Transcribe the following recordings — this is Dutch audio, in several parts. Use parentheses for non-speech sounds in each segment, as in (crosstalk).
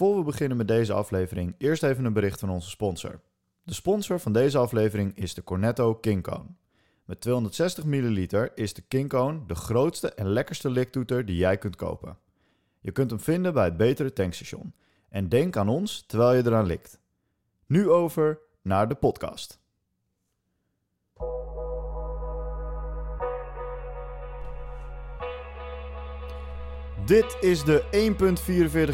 Voor we beginnen met deze aflevering, eerst even een bericht van onze sponsor. De sponsor van deze aflevering is de Cornetto King Cone. Met 260 milliliter is de King Cone de grootste en lekkerste liktoeter die jij kunt kopen. Je kunt hem vinden bij het betere tankstation. En denk aan ons terwijl je eraan likt. Nu over naar de podcast. Dit is de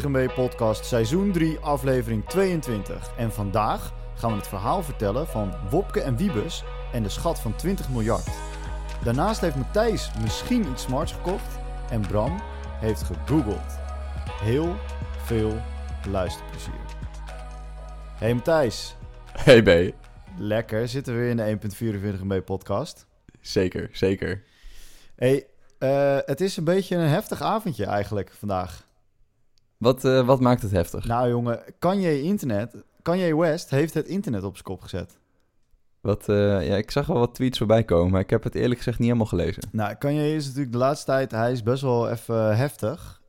1.44 MB podcast seizoen 3 aflevering 22. En vandaag gaan we het verhaal vertellen van Wopke en Wiebes en de schat van 20 miljard. Daarnaast heeft Matthijs misschien iets smarts gekocht en Bram heeft gegoogeld. Heel veel luisterplezier. Hey Matthijs, Hey B. lekker. Zitten we weer in de 1.44 MB podcast. Zeker, zeker. Hey, eh, het is een beetje een heftig avondje eigenlijk vandaag. Wat, eh, wat maakt het heftig? Nou jongen, Kanye Internet, Kanye West heeft het internet op zijn kop gezet. Wat, eh, ja, ik zag wel wat tweets voorbij komen, maar ik heb het eerlijk gezegd niet helemaal gelezen. Nou, Kanye is natuurlijk de laatste tijd, hij is best wel even heftig.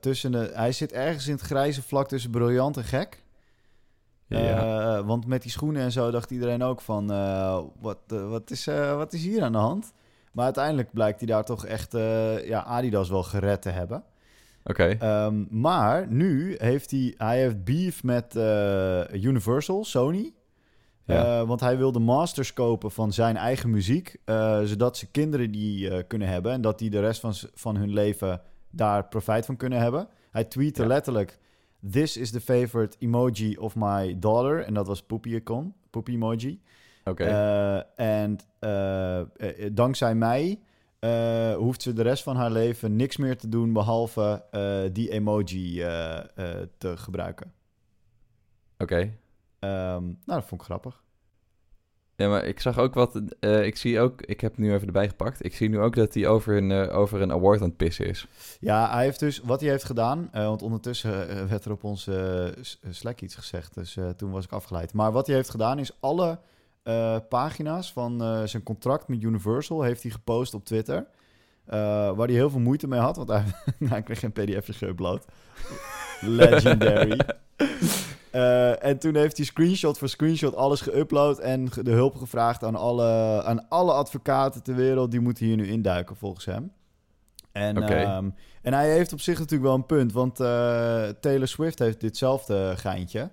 Tussen de, hij zit ergens in het grijze vlak tussen briljant en gek. Ja. Want met die schoenen en zo dacht iedereen ook van, wat, wat, is, wat is hier aan de hand? Maar uiteindelijk blijkt hij daar toch echt eh, ja, Adidas wel gered te hebben. Oké, Ehm, maar nu heeft hij, hij heeft beef met eh, Universal, Sony. Ja. Eh, want hij wil de masters kopen van zijn eigen muziek. zodat ze kinderen die kunnen hebben. En dat die de rest van, van hun leven daar profijt van kunnen hebben. Hij tweette Ja. letterlijk... This is the favorite emoji of my daughter. En dat was poopy icon, poopy emoji. Oké. Eh, en eh, eh, dankzij mij hoeft ze de rest van haar leven niks meer te doen behalve eh, die emoji te gebruiken. Oké. Ehm, nou, dat vond ik grappig. Ja, maar ik zag ook wat, ik zie ook, ik heb het nu even erbij gepakt. Ik zie nu ook dat hij over een, over een award aan het pissen is. Ja, hij heeft dus wat hij heeft gedaan. want ondertussen werd er op onze Slack iets gezegd. Dus toen was ik afgeleid. Maar wat hij heeft gedaan is alle eh, pagina's van eh, zijn contract met Universal heeft hij gepost op Twitter. Eh, waar hij heel veel moeite mee had. Want hij, (laughs) nou, hij kreeg geen pdf'je geüpload. Legendary. (laughs) En toen heeft hij screenshot voor screenshot alles geüpload en de hulp gevraagd aan alle, aan alle advocaten ter wereld. Die moeten hier nu induiken volgens hem. En, ehm, en hij heeft op zich natuurlijk wel een punt, want Taylor Swift heeft ditzelfde geintje.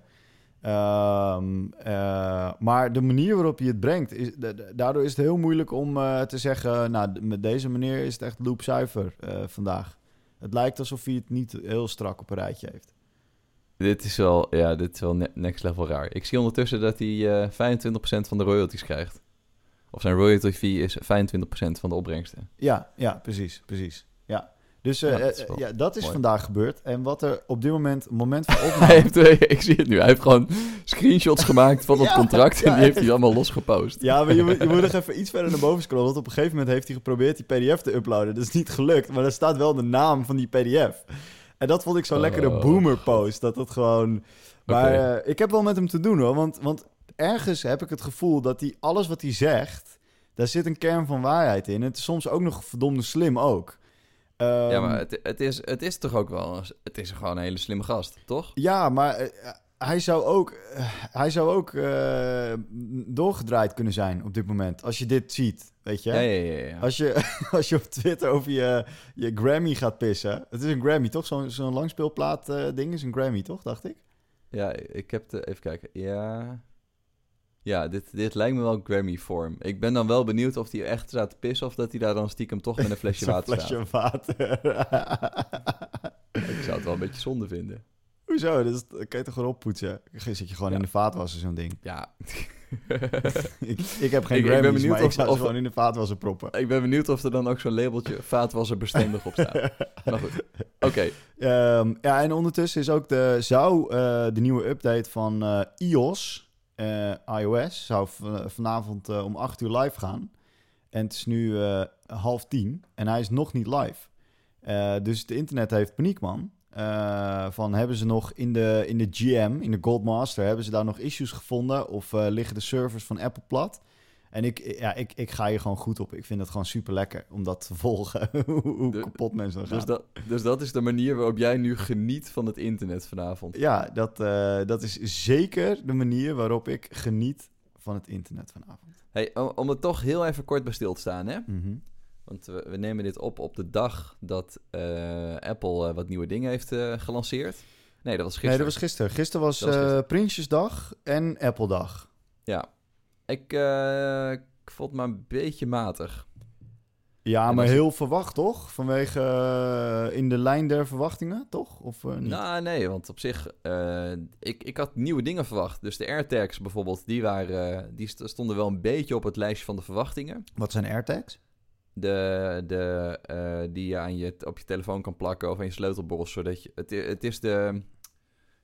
Ehm, eh, maar de manier waarop hij het brengt, is, da- da- daardoor is het heel moeilijk om eh, te zeggen, nou, met deze manier is het echt loopzuiver eh vandaag. Het lijkt alsof hij het niet heel strak op een rijtje heeft. Dit is wel, ja, dit is wel ne- next level raar. Ik zie ondertussen dat hij eh 25% van de royalties krijgt. Of zijn royalty fee is 25% van de opbrengsten. Ja, ja, precies, precies. Dus eh, Ja, dat is eh, ja, dat is vandaag gebeurd. En wat er op dit moment, moment van (laughs) Hij opname... heeft, eh, ik zie het nu, hij heeft gewoon screenshots gemaakt van (laughs) het Ja, contract en die heeft hij allemaal losgepost. Ja, maar je moet, je moet nog even iets verder naar boven scrollen. Want op een gegeven moment heeft hij geprobeerd die pdf te uploaden. Dat is niet gelukt, maar er staat wel de naam van die pdf. En dat vond ik zo'n Oh, lekkere boomer post. Dat het gewoon... Maar ik heb wel met hem te doen hoor. Want, want ergens heb ik het gevoel dat hij alles wat hij zegt... Daar zit een kern van waarheid in. En het is soms ook nog verdomde slim ook. Ja, Ehm, maar het, het, is, het is toch ook wel... Het is gewoon een hele slimme gast, toch? Ja, maar eh, hij zou ook, eh, hij zou ook eh, doorgedraaid kunnen zijn op dit moment. Als je dit ziet, weet je. Ja, ja, ja. Als, je (laughs) als je op Twitter over je, je Grammy gaat pissen. Het is een Grammy, toch? Zo'n zo'n langspeelplaat eh, ding is een Grammy, toch? Dacht ik. Ja, ik heb de... Even kijken. Ja... Ja, dit, dit lijkt me wel Grammy-vorm. Ik ben dan wel benieuwd of hij echt staat te pissen... of dat hij daar dan stiekem toch met een (laughs) flesje water flesje staat. water. Ik zou het wel een beetje zonde vinden. Hoezo? Dat, is, dat kan je toch gewoon oppoetsen? Zit je gewoon Ja. in de vaatwasser, zo'n ding. Ja. (laughs) ik, ik heb geen Ik- ik ben Grammys, benieuwd maar ik of- zou of- ze gewoon in de vaatwasser proppen. ik ben benieuwd of er dan ook zo'n labeltje vaatwasser bestendig op staat. (laughs) Maar goed. Oké. Ehm, ja, en ondertussen is ook de, zou eh, de nieuwe update van eh, iOS, eh, iOS, zou v- vanavond eh, om 8 uur live gaan. En het is nu eh, half tien en hij is nog niet live. Eh, dus het internet heeft paniek, man. Eh, van hebben ze nog in de, in de GM, in de Goldmaster, hebben ze daar nog issues gevonden? Of eh, liggen de servers van Apple plat? En ik, ja, ik, ik ga hier gewoon goed op. Ik vind het gewoon super lekker om dat te volgen. (laughs) hoe De- kapot mensen dan gaan. Dus dat, dus dat is de manier waarop jij nu geniet van het internet vanavond. Ja, dat, eh, dat is zeker de manier waarop ik geniet van het internet vanavond. Hey, om, om er toch heel even kort bij stil te staan, hè? Mhm. Want we, we nemen dit op op de dag dat eh, Apple eh, wat nieuwe dingen heeft gelanceerd. Nee, dat was gisteren. Nee, dat was gisteren. Gisteren was, Dat was gisteren. Prinsjesdag en Apple-dag. Ja. Ik, eh, ik vond het maar een beetje matig. Ja, En maar heel verwacht, toch? Vanwege eh, in de lijn der verwachtingen, toch? Of eh, niet? Nou, nee, want op zich, eh, ik, ik had nieuwe dingen verwacht. Dus de AirTags bijvoorbeeld, die, waren, die st- stonden wel een beetje op het lijstje van de verwachtingen. Wat zijn AirTags? De, de, eh, die je, aan je op je telefoon kan plakken of aan je sleutelbos, zodat je... Het, het is de...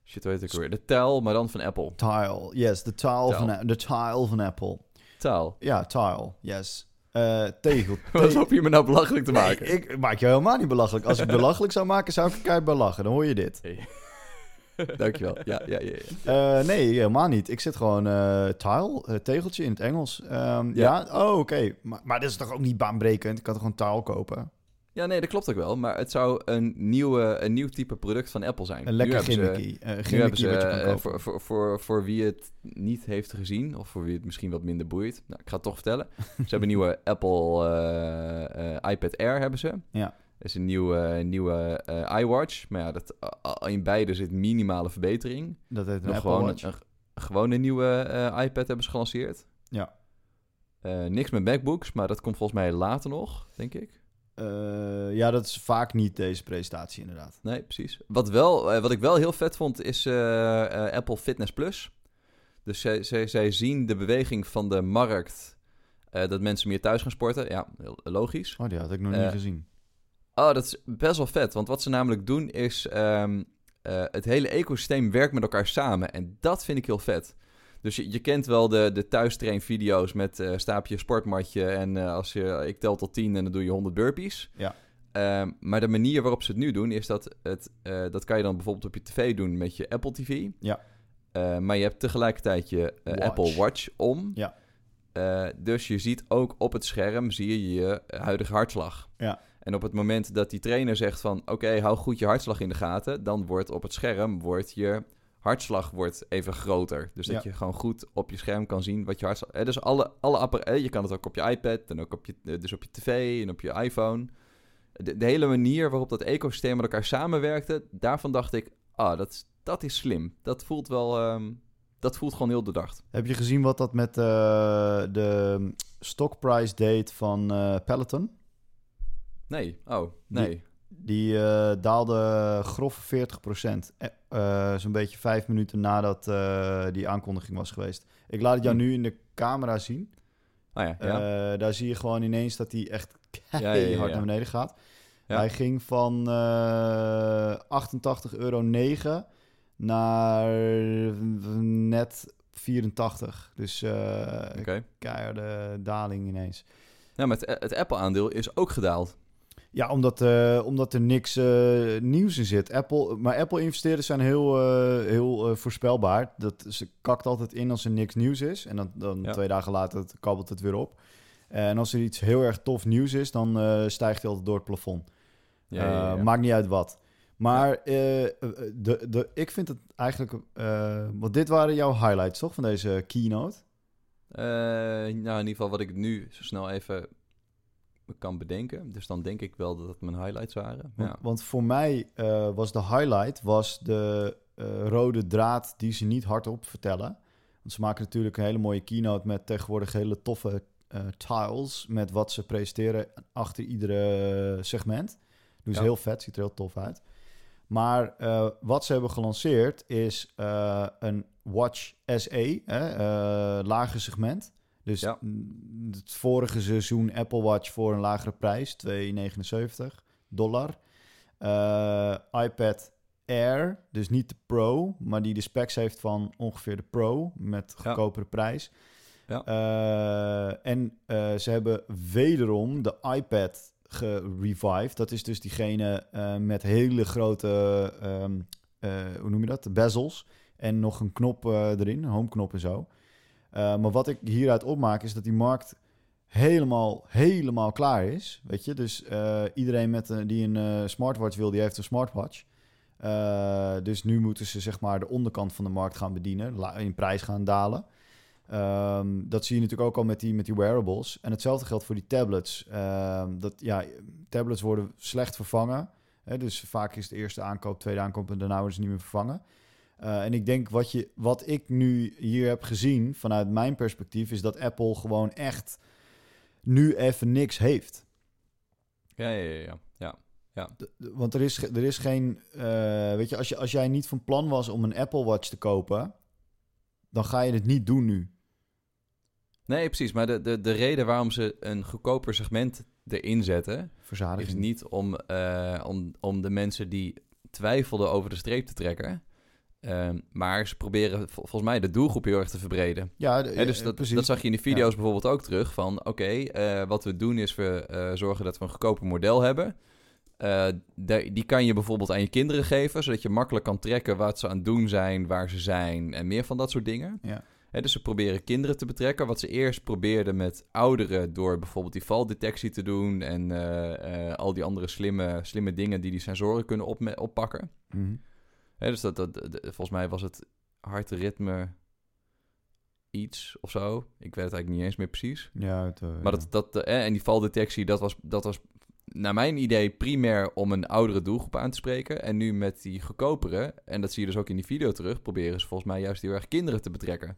Shit, het ook weer? De Tile, maar dan van Apple. Tile, yes, de tile, Tile. Van, de tile van Apple. Tile. Ja, tile, yes. Eh, tegel. (laughs) Wat hoop je me nou belachelijk te maken? Nee, ik maak je helemaal niet belachelijk. Als ik (laughs) belachelijk zou maken, zou ik er keihard bij lachen. Dan hoor je dit. (laughs) Dankjewel. Ja, ja, ja. ja. Eh, nee, helemaal niet. Ik zit gewoon eh, tile, tegeltje in het Engels. Ehm, ja. Ja. oh, oké. Maar, maar dit is toch ook niet baanbrekend? Ik kan toch gewoon tile kopen? Ja, nee, dat klopt ook wel. Maar het zou een, nieuwe, een nieuw type product van Apple zijn. Een Nu lekker ze- gimmickie. eh, kopen. voor, voor, voor, voor wie het niet heeft gezien, of voor wie het misschien wat minder boeit, nou, ik ga het toch vertellen. (laughs) ze hebben een nieuwe Apple eh, eh, iPad Air, hebben ze. Ja. Er is een nieuwe, nieuwe eh, iWatch, maar ja, dat, uh, in beide zit minimale verbetering. Dat heet een Nog Apple gewoon Watch. een, gewoon een nieuwe iPad hebben ze gelanceerd. Ja. Niks met MacBooks, maar dat komt volgens mij later nog, denk ik. Eh, ja, dat is vaak niet deze presentatie inderdaad. Nee, precies. Wat, wel, eh, wat ik wel heel vet vond, is eh, Apple Fitness Plus. Dus zij, zij, zij zien de beweging van de markt dat mensen meer thuis gaan sporten. Ja, heel logisch. Oh, die had ik nog niet gezien. Oh, dat is best wel vet. Want wat ze namelijk doen is... eh, het hele ecosysteem werkt met elkaar samen. En dat vind ik heel vet. Dus je, je kent wel de, de thuistrain video's met eh stapje sportmatje... en eh, als je, ik tel tot 10 en dan doe je 100 burpees. Ja. Ehm, maar de manier waarop ze het nu doen is dat... Het, eh, dat kan je dan bijvoorbeeld op je tv doen met je Apple TV. Ja. Maar je hebt tegelijkertijd je Watch. Apple Watch om. Ja. Dus je ziet ook op het scherm zie je je huidige hartslag. Ja. En op het moment dat die trainer zegt van... oké, hou goed je hartslag in de gaten... dan wordt op het scherm wordt je hartslag wordt even groter. Dus dat je gewoon goed op je scherm kan zien wat je hartslag... Eh, dus alle, alle appara- eh, je kan het ook op je iPad en ook op je, eh, dus op je tv en op je iPhone. De, de hele manier waarop dat ecosysteem met elkaar samenwerkte... daarvan dacht ik, ah, dat, is- dat is slim. Dat voelt wel... ehm, dat voelt gewoon heel doordacht. Heb je gezien wat dat met eh, de stockprice deed van eh, Peloton? Nee, oh, nee. Die eh, daalde grof 40%. Eh, eh, Zo'n beetje vijf minuten nadat die aankondiging was geweest. Ik laat het jou Hm. nu in de camera zien. Ah ja, ja. Daar zie je gewoon ineens dat hij echt ja, ja, hard naar beneden gaat. Hij ging van eh 88,9 euro naar net 84. Dus Oké. keiharde daling ineens. Ja, maar het, het Apple-aandeel is ook gedaald. Ja, omdat, eh, omdat er niks eh, nieuws in zit. Apple, maar Apple-investeerders zijn heel, eh, heel voorspelbaar. Dat, ze kakt altijd in als er niks nieuws is. En dan, dan Ja. twee dagen later het- kabbelt het weer op. En als er iets heel erg tof nieuws is, dan stijgt hij altijd door het plafond. Ja, ja, ja. Maakt niet uit wat. Maar de, de, ik vind het eigenlijk... want dit waren jouw highlights, toch? Van deze keynote? Nou, in ieder geval wat ik nu zo snel even kan bedenken. Dus dan denk ik wel dat het mijn highlights waren. Want, Ja. want voor mij eh, was de highlight was de eh, rode draad die ze niet hardop vertellen. Want ze maken natuurlijk een hele mooie keynote met tegenwoordig hele toffe eh, tiles met wat ze presenteren achter iedere segment. Ja. heel vet, ziet er heel tof uit. Maar wat ze hebben gelanceerd is een Watch SE, hè, lager segment. Dus Ja. het vorige seizoen Apple Watch voor een lagere prijs, 2,79 dollar. Eh, iPad Air, dus niet de Pro, maar die de specs heeft van ongeveer de Pro met Ja. goedkopere prijs. Ja. Eh, en eh, ze hebben wederom de iPad gerevived. Dat is dus diegene met hele grote, ehm, eh, hoe noem je dat, bezels. En nog een knop erin, een homeknop en zo. Uh, maar wat ik hieruit opmaak is dat die markt helemaal, helemaal klaar is. Weet je, dus uh, iedereen met die een smartwatch wil, die heeft een smartwatch. dus nu moeten ze zeg maar de onderkant van de markt gaan bedienen, in prijs gaan dalen. Um, dat zie je natuurlijk ook al met die, met die wearables. En hetzelfde geldt voor die tablets. Um, dat, ja, tablets worden slecht vervangen. Hè, dus vaak is de eerste aankoop, tweede aankoop en daarna worden ze niet meer vervangen. Uh, en ik denk wat, je, wat ik nu hier heb gezien vanuit mijn perspectief, is dat Apple gewoon echt nu even niks heeft. Ja, ja, ja. ja. ja. ja. want er is, er is geen. Uh, weet je als, je, als jij niet van plan was om een Apple Watch te kopen, dan ga je het niet doen nu. Nee, precies. Maar de, de, de reden waarom ze een goedkoper segment erin zetten... is niet om, uh, om, om de mensen die twijfelden over de streep te trekken... Um, maar ze proberen volgens mij de doelgroep heel erg te verbreden. Ja, de, dus dat, dat, zag je in de video's bijvoorbeeld ook terug. Van oké, okay, uh, wat we doen is we uh, zorgen dat we een goedkoper model hebben. Uh, die kan je bijvoorbeeld aan je kinderen geven, zodat je makkelijk kan trekken wat ze aan het doen zijn, waar ze zijn en meer van dat soort dingen. Ja dus ze proberen kinderen te betrekken. Wat ze eerst probeerden met ouderen door bijvoorbeeld die valdetectie te doen en al die andere slimme, slimme dingen die die sensoren kunnen op, oppakken. Mm dus dat, dat, volgens mij was het hartritme iets of zo. Ik weet het eigenlijk niet eens meer precies. Ja, het, uh, maar dat, dat, en die valdetectie, dat was, dat was naar mijn idee primair om een oudere doelgroep aan te spreken. En nu met die goedkopere, en dat zie je dus ook in die video terug, proberen ze volgens mij juist heel erg kinderen te betrekken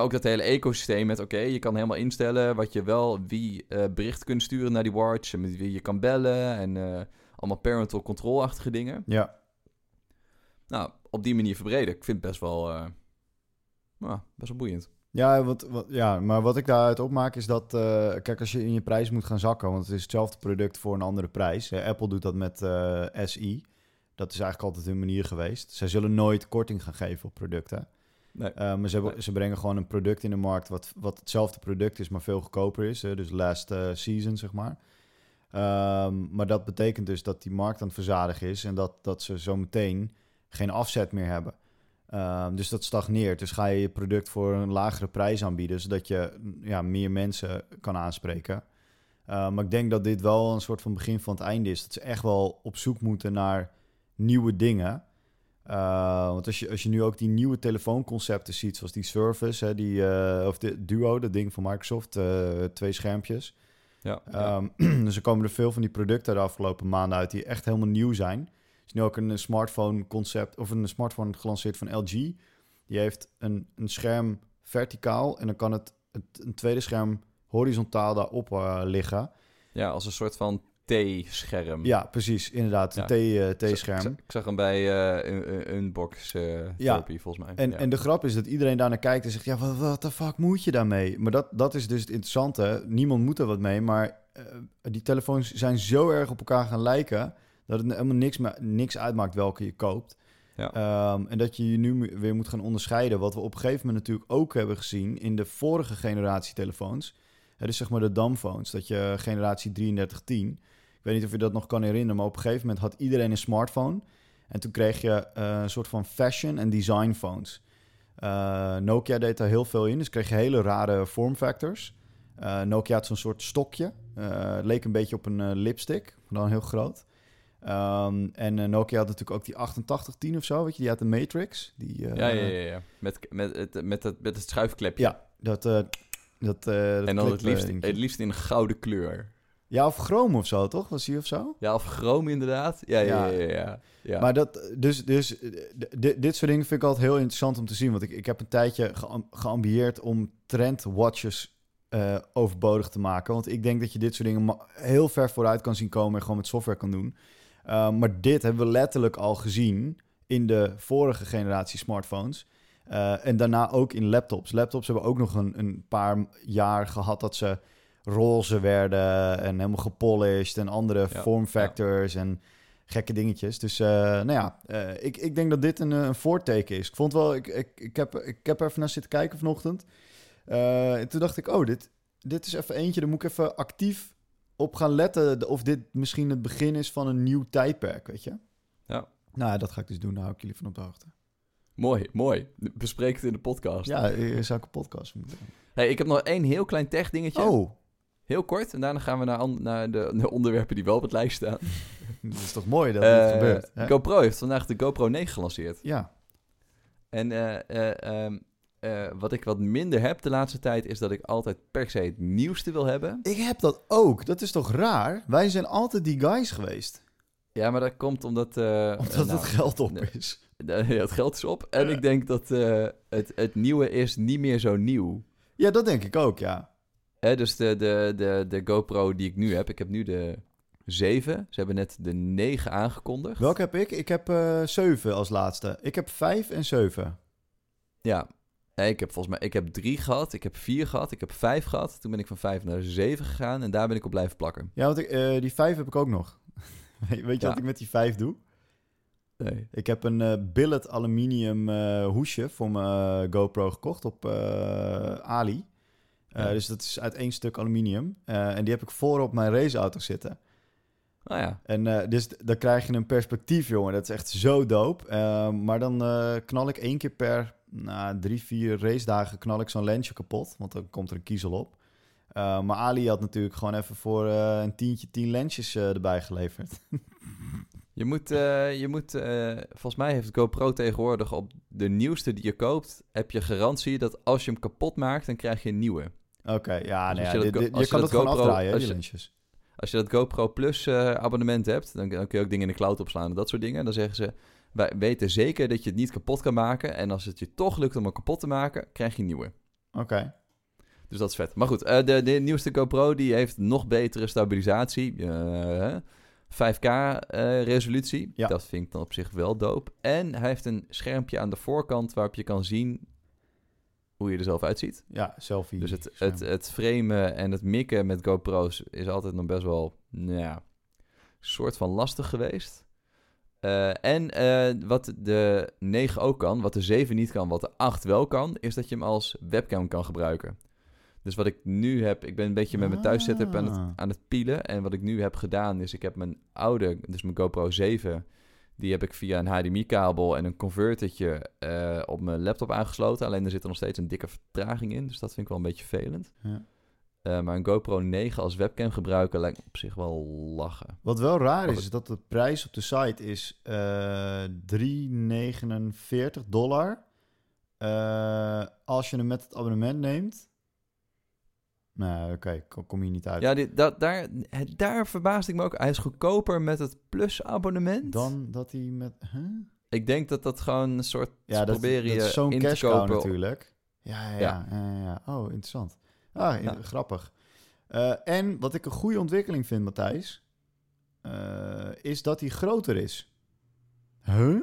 ook dat hele ecosysteem met, oké, je kan helemaal instellen wat je wel, wie uh, bericht kunt sturen naar die watch, en met wie je kan bellen en uh, allemaal parental control-achtige dingen. Ja. Nou, op die manier verbreden. Ik vind het best wel, uh, nou, best wel boeiend. Ja, wat, wat, ja, maar wat ik daaruit opmaak is dat, kijk, als je in je prijs moet gaan zakken, want het is hetzelfde product voor een andere prijs. Apple doet dat met SI. Dat is eigenlijk altijd hun manier geweest. Zij zullen nooit korting gaan geven op producten. Nee. Uh, maar ze, ze, brengen gewoon een product in de markt wat, wat hetzelfde product is, maar veel goedkoper is. Hè? Dus last uh, season, zeg maar. Um, maar dat betekent dus dat die markt aan het verzadigen is en dat, dat ze zo meteen geen afzet meer hebben. Um, dus dat stagneert. Dus ga je je product voor een lagere prijs aanbieden, zodat je ja, meer mensen kan aanspreken. Uh, maar ik denk dat dit wel een soort van begin van het einde is. Dat ze echt wel op zoek moeten naar nieuwe dingen. Uh, want als je, als je nu ook die nieuwe telefoonconcepten ziet, zoals die Surface, hè, die, uh, of de Duo, dat ding van Microsoft, uh, twee schermpjes. Ja, um, (clears throat) dus er komen er veel van die producten de afgelopen maanden uit die echt helemaal nieuw zijn. Is nu ook een smartphone concept, of een smartphone gelanceerd van LG. Die heeft een, een scherm verticaal en dan kan het, het een tweede scherm horizontaal daarop liggen. Ja, als een soort van T-scherm. Ja, precies. Inderdaad, een ja. T-scherm. Ik, ik, zag hem bij uh, Unbox ja. volgens mij. En, ja. en de grap is dat iedereen daar naar kijkt en zegt... ja, wat de fuck moet je daarmee? Maar dat, dat is dus het interessante. Niemand moet er wat mee, maar die telefoons zijn zo erg op elkaar gaan lijken... dat het helemaal niks, niks uitmaakt welke je koopt. Ja. Um, en dat je je nu weer moet gaan onderscheiden... wat we op een gegeven moment natuurlijk ook hebben gezien... in de vorige generatie telefoons... Het is zeg maar de dumbphones, dat je generatie 3310 ik weet niet of je dat nog kan herinneren, maar op een gegeven moment had iedereen een smartphone. En toen kreeg je eh, een soort van fashion- en design phones. Uh, Nokia deed daar heel veel in, dus kreeg je hele rare vormfactors. Uh, Nokia had zo'n soort stokje. het leek een beetje op een lipstick, maar dan heel groot. Um, en Nokia had natuurlijk ook die 8810 of zo, weet je, die had de Matrix. Die, ja, ja, ja, ja, Met, met, het, met, het, met het schuifklepje. Ja, dat... dat, dat en dan het liefst, het liefst in gouden kleur. Ja, of chroom of zo, toch? Was hij of zo? Ja, of chroom inderdaad. Ja, ja, ja. ja, ja, Maar dat, dus, dus dit soort dingen vind ik altijd heel interessant om te zien. Want ik, ik heb een tijdje geambieerd om trendwatches uh, overbodig te maken. Want ik denk dat je dit soort dingen heel ver vooruit kan zien komen en gewoon met software kan doen. Uh, maar dit hebben we letterlijk al gezien in de vorige generatie smartphones. Uh, en daarna ook in laptops. Laptops hebben ook nog een, een paar jaar gehad dat ze roze werden en helemaal gepolished en andere ja, vormfactors en gekke dingetjes. Dus uh, nou ja, uh, ik, ik denk dat dit een, een voorteken is. Ik vond wel, ik, ik, ik, heb, ik heb even naar zitten kijken vanochtend. En toen dacht ik, oh, dit, dit is even eentje, daar moet ik even actief op gaan letten of dit misschien het begin is van een nieuw tijdperk, weet je? Ja. Nou ja, dat ga ik dus doen, daar hou ik jullie van op de hoogte. Mooi, mooi. Bespreek het in de podcast. Ja, je zou ik een podcast moeten doen. Hey, ik heb nog één heel klein tech dingetje. Oh, Heel kort. En daarna gaan we naar, naar de, de onderwerpen die wel op het lijst staan. (laughs) dat is toch mooi dat Eh, dit gebeurt. hè? GoPro heeft vandaag de GoPro 9 gelanceerd. Ja, En eh, eh, ehm, eh, wat ik wat minder heb de laatste tijd... is dat ik altijd per se het nieuwste wil hebben. ik heb dat ook. Dat is toch raar? Wij zijn altijd die guys geweest. Ja, maar dat komt omdat... eh, Omdat nou, het geld op is. (laughs) Ja, het geld is op. En ik denk dat eh, het, het nieuwe is niet meer zo nieuw. Ja, dat denk ik ook, ja. Hè, dus de, de, de, de GoPro die ik nu heb, ik heb nu de 7. Ze hebben net de 9 aangekondigd. Welke heb ik? Ik heb eh 7 als laatste. Ik heb 5 en 7. Ja. Nee, ik heb volgens mij ik heb 3 gehad, ik heb 4 gehad, ik heb 5 gehad. Toen ben ik van 5 naar 7 gegaan en daar ben ik op blijven plakken. Ja, want ik, eh, die 5 heb ik ook nog. (laughs) Weet je Ja. wat ik met die 5 doe? Nee. Ik heb een eh, billet aluminium eh, hoesje voor mijn GoPro gekocht op Ali. Ja. Dus dat is uit één stuk aluminium. En die heb ik voor op mijn raceauto zitten. Nou ja, En dus dan krijg je een perspectief, jongen. Dat is echt zo dope. Eh, maar dan knal ik één keer per nou, drie, vier racedagen knal ik zo'n lensje kapot. Want dan komt er een kiezel op. Eh, maar Ali had natuurlijk gewoon even voor eh, een tientje tien lensjes eh, erbij geleverd. (laughs) je moet, je moet volgens mij heeft GoPro tegenwoordig op de nieuwste die je koopt, heb je garantie dat als je hem kapot maakt, dan krijg je een nieuwe. Oké, ja, Dus nee, als ja, je dit- als je je kan dat het gewoon GoPro afdraaien, die lensjes. Als je dat GoPro Plus abonnement hebt, dan, dan kun je ook dingen in de cloud opslaan en dat soort dingen. Dan zeggen ze, wij weten zeker dat je het niet kapot kan maken. En als het je toch lukt om hem kapot te maken, krijg je een nieuwe. Oké. Dus dat is vet. Maar goed, eh, de, de nieuwste GoPro die heeft nog betere stabilisatie. eh, 5K eh, resolutie. Ja. Dat vind ik dan op zich wel dope. En hij heeft een schermpje aan de voorkant waarop je kan zien hoe je er zelf uitziet. Ja, selfie. Dus het, het, het framen en het mikken met GoPro's is altijd nog best wel, nou ja, soort van lastig geweest. Eh, en eh, wat de 9 ook kan, wat de 7 niet kan, wat de 8 wel kan, is dat je hem als webcam kan gebruiken. Dus wat ik nu heb, ik ben een beetje met mijn thuissetup aan het, Ah. aan het pielen. En wat ik nu heb gedaan, is ik heb mijn oude, dus mijn GoPro 7, die heb ik via een HDMI-kabel en een convertertje eh, op mijn laptop aangesloten. Alleen er zit er nog steeds een dikke vertraging in, dus dat vind ik wel een beetje vervelend. Ja. Eh, maar een GoPro 9 als webcam gebruiken lijkt me op zich wel lachen. Wat wel raar is, is dat de prijs op de site is eh 3,49 dollar. Eh, als je hem met het abonnement neemt. Nou, oké, kom- kom je niet uit. Ja, dit, dat, daar, daar verbaasde ik me ook. Hij is goedkoper met het Plus-abonnement. Dan dat hij met... Huh? Ik denk dat dat gewoon een soort... Ja, dat, proberen dat je is zo'n cash natuurlijk. Ja, ja, Ja. ja. ja, ja. Oh, interessant. Ah, Ja. grappig. Eh, en wat ik een goede ontwikkeling vind, Matthijs, eh, is dat hij groter is. Huh?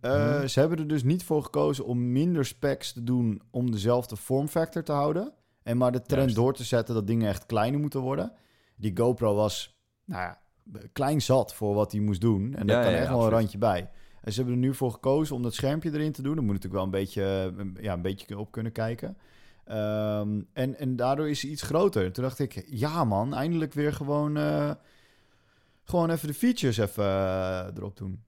Eh, Huh? Ze hebben er dus niet voor gekozen om minder specs te doen om dezelfde vormfactor te houden. En maar de trend Juist. door te zetten dat dingen echt kleiner moeten worden. Die GoPro was, nou ja, klein zat voor wat hij moest doen. En daar Ja, kan ja, echt wel een randje bij. En ze hebben er nu voor gekozen om dat schermpje erin te doen. Dan moet natuurlijk wel een beetje, ja, een beetje op kunnen kijken. Ehm, en, en daardoor is hij iets groter. Toen dacht ik, ja man, eindelijk weer gewoon, eh, gewoon even de features even eh, erop doen.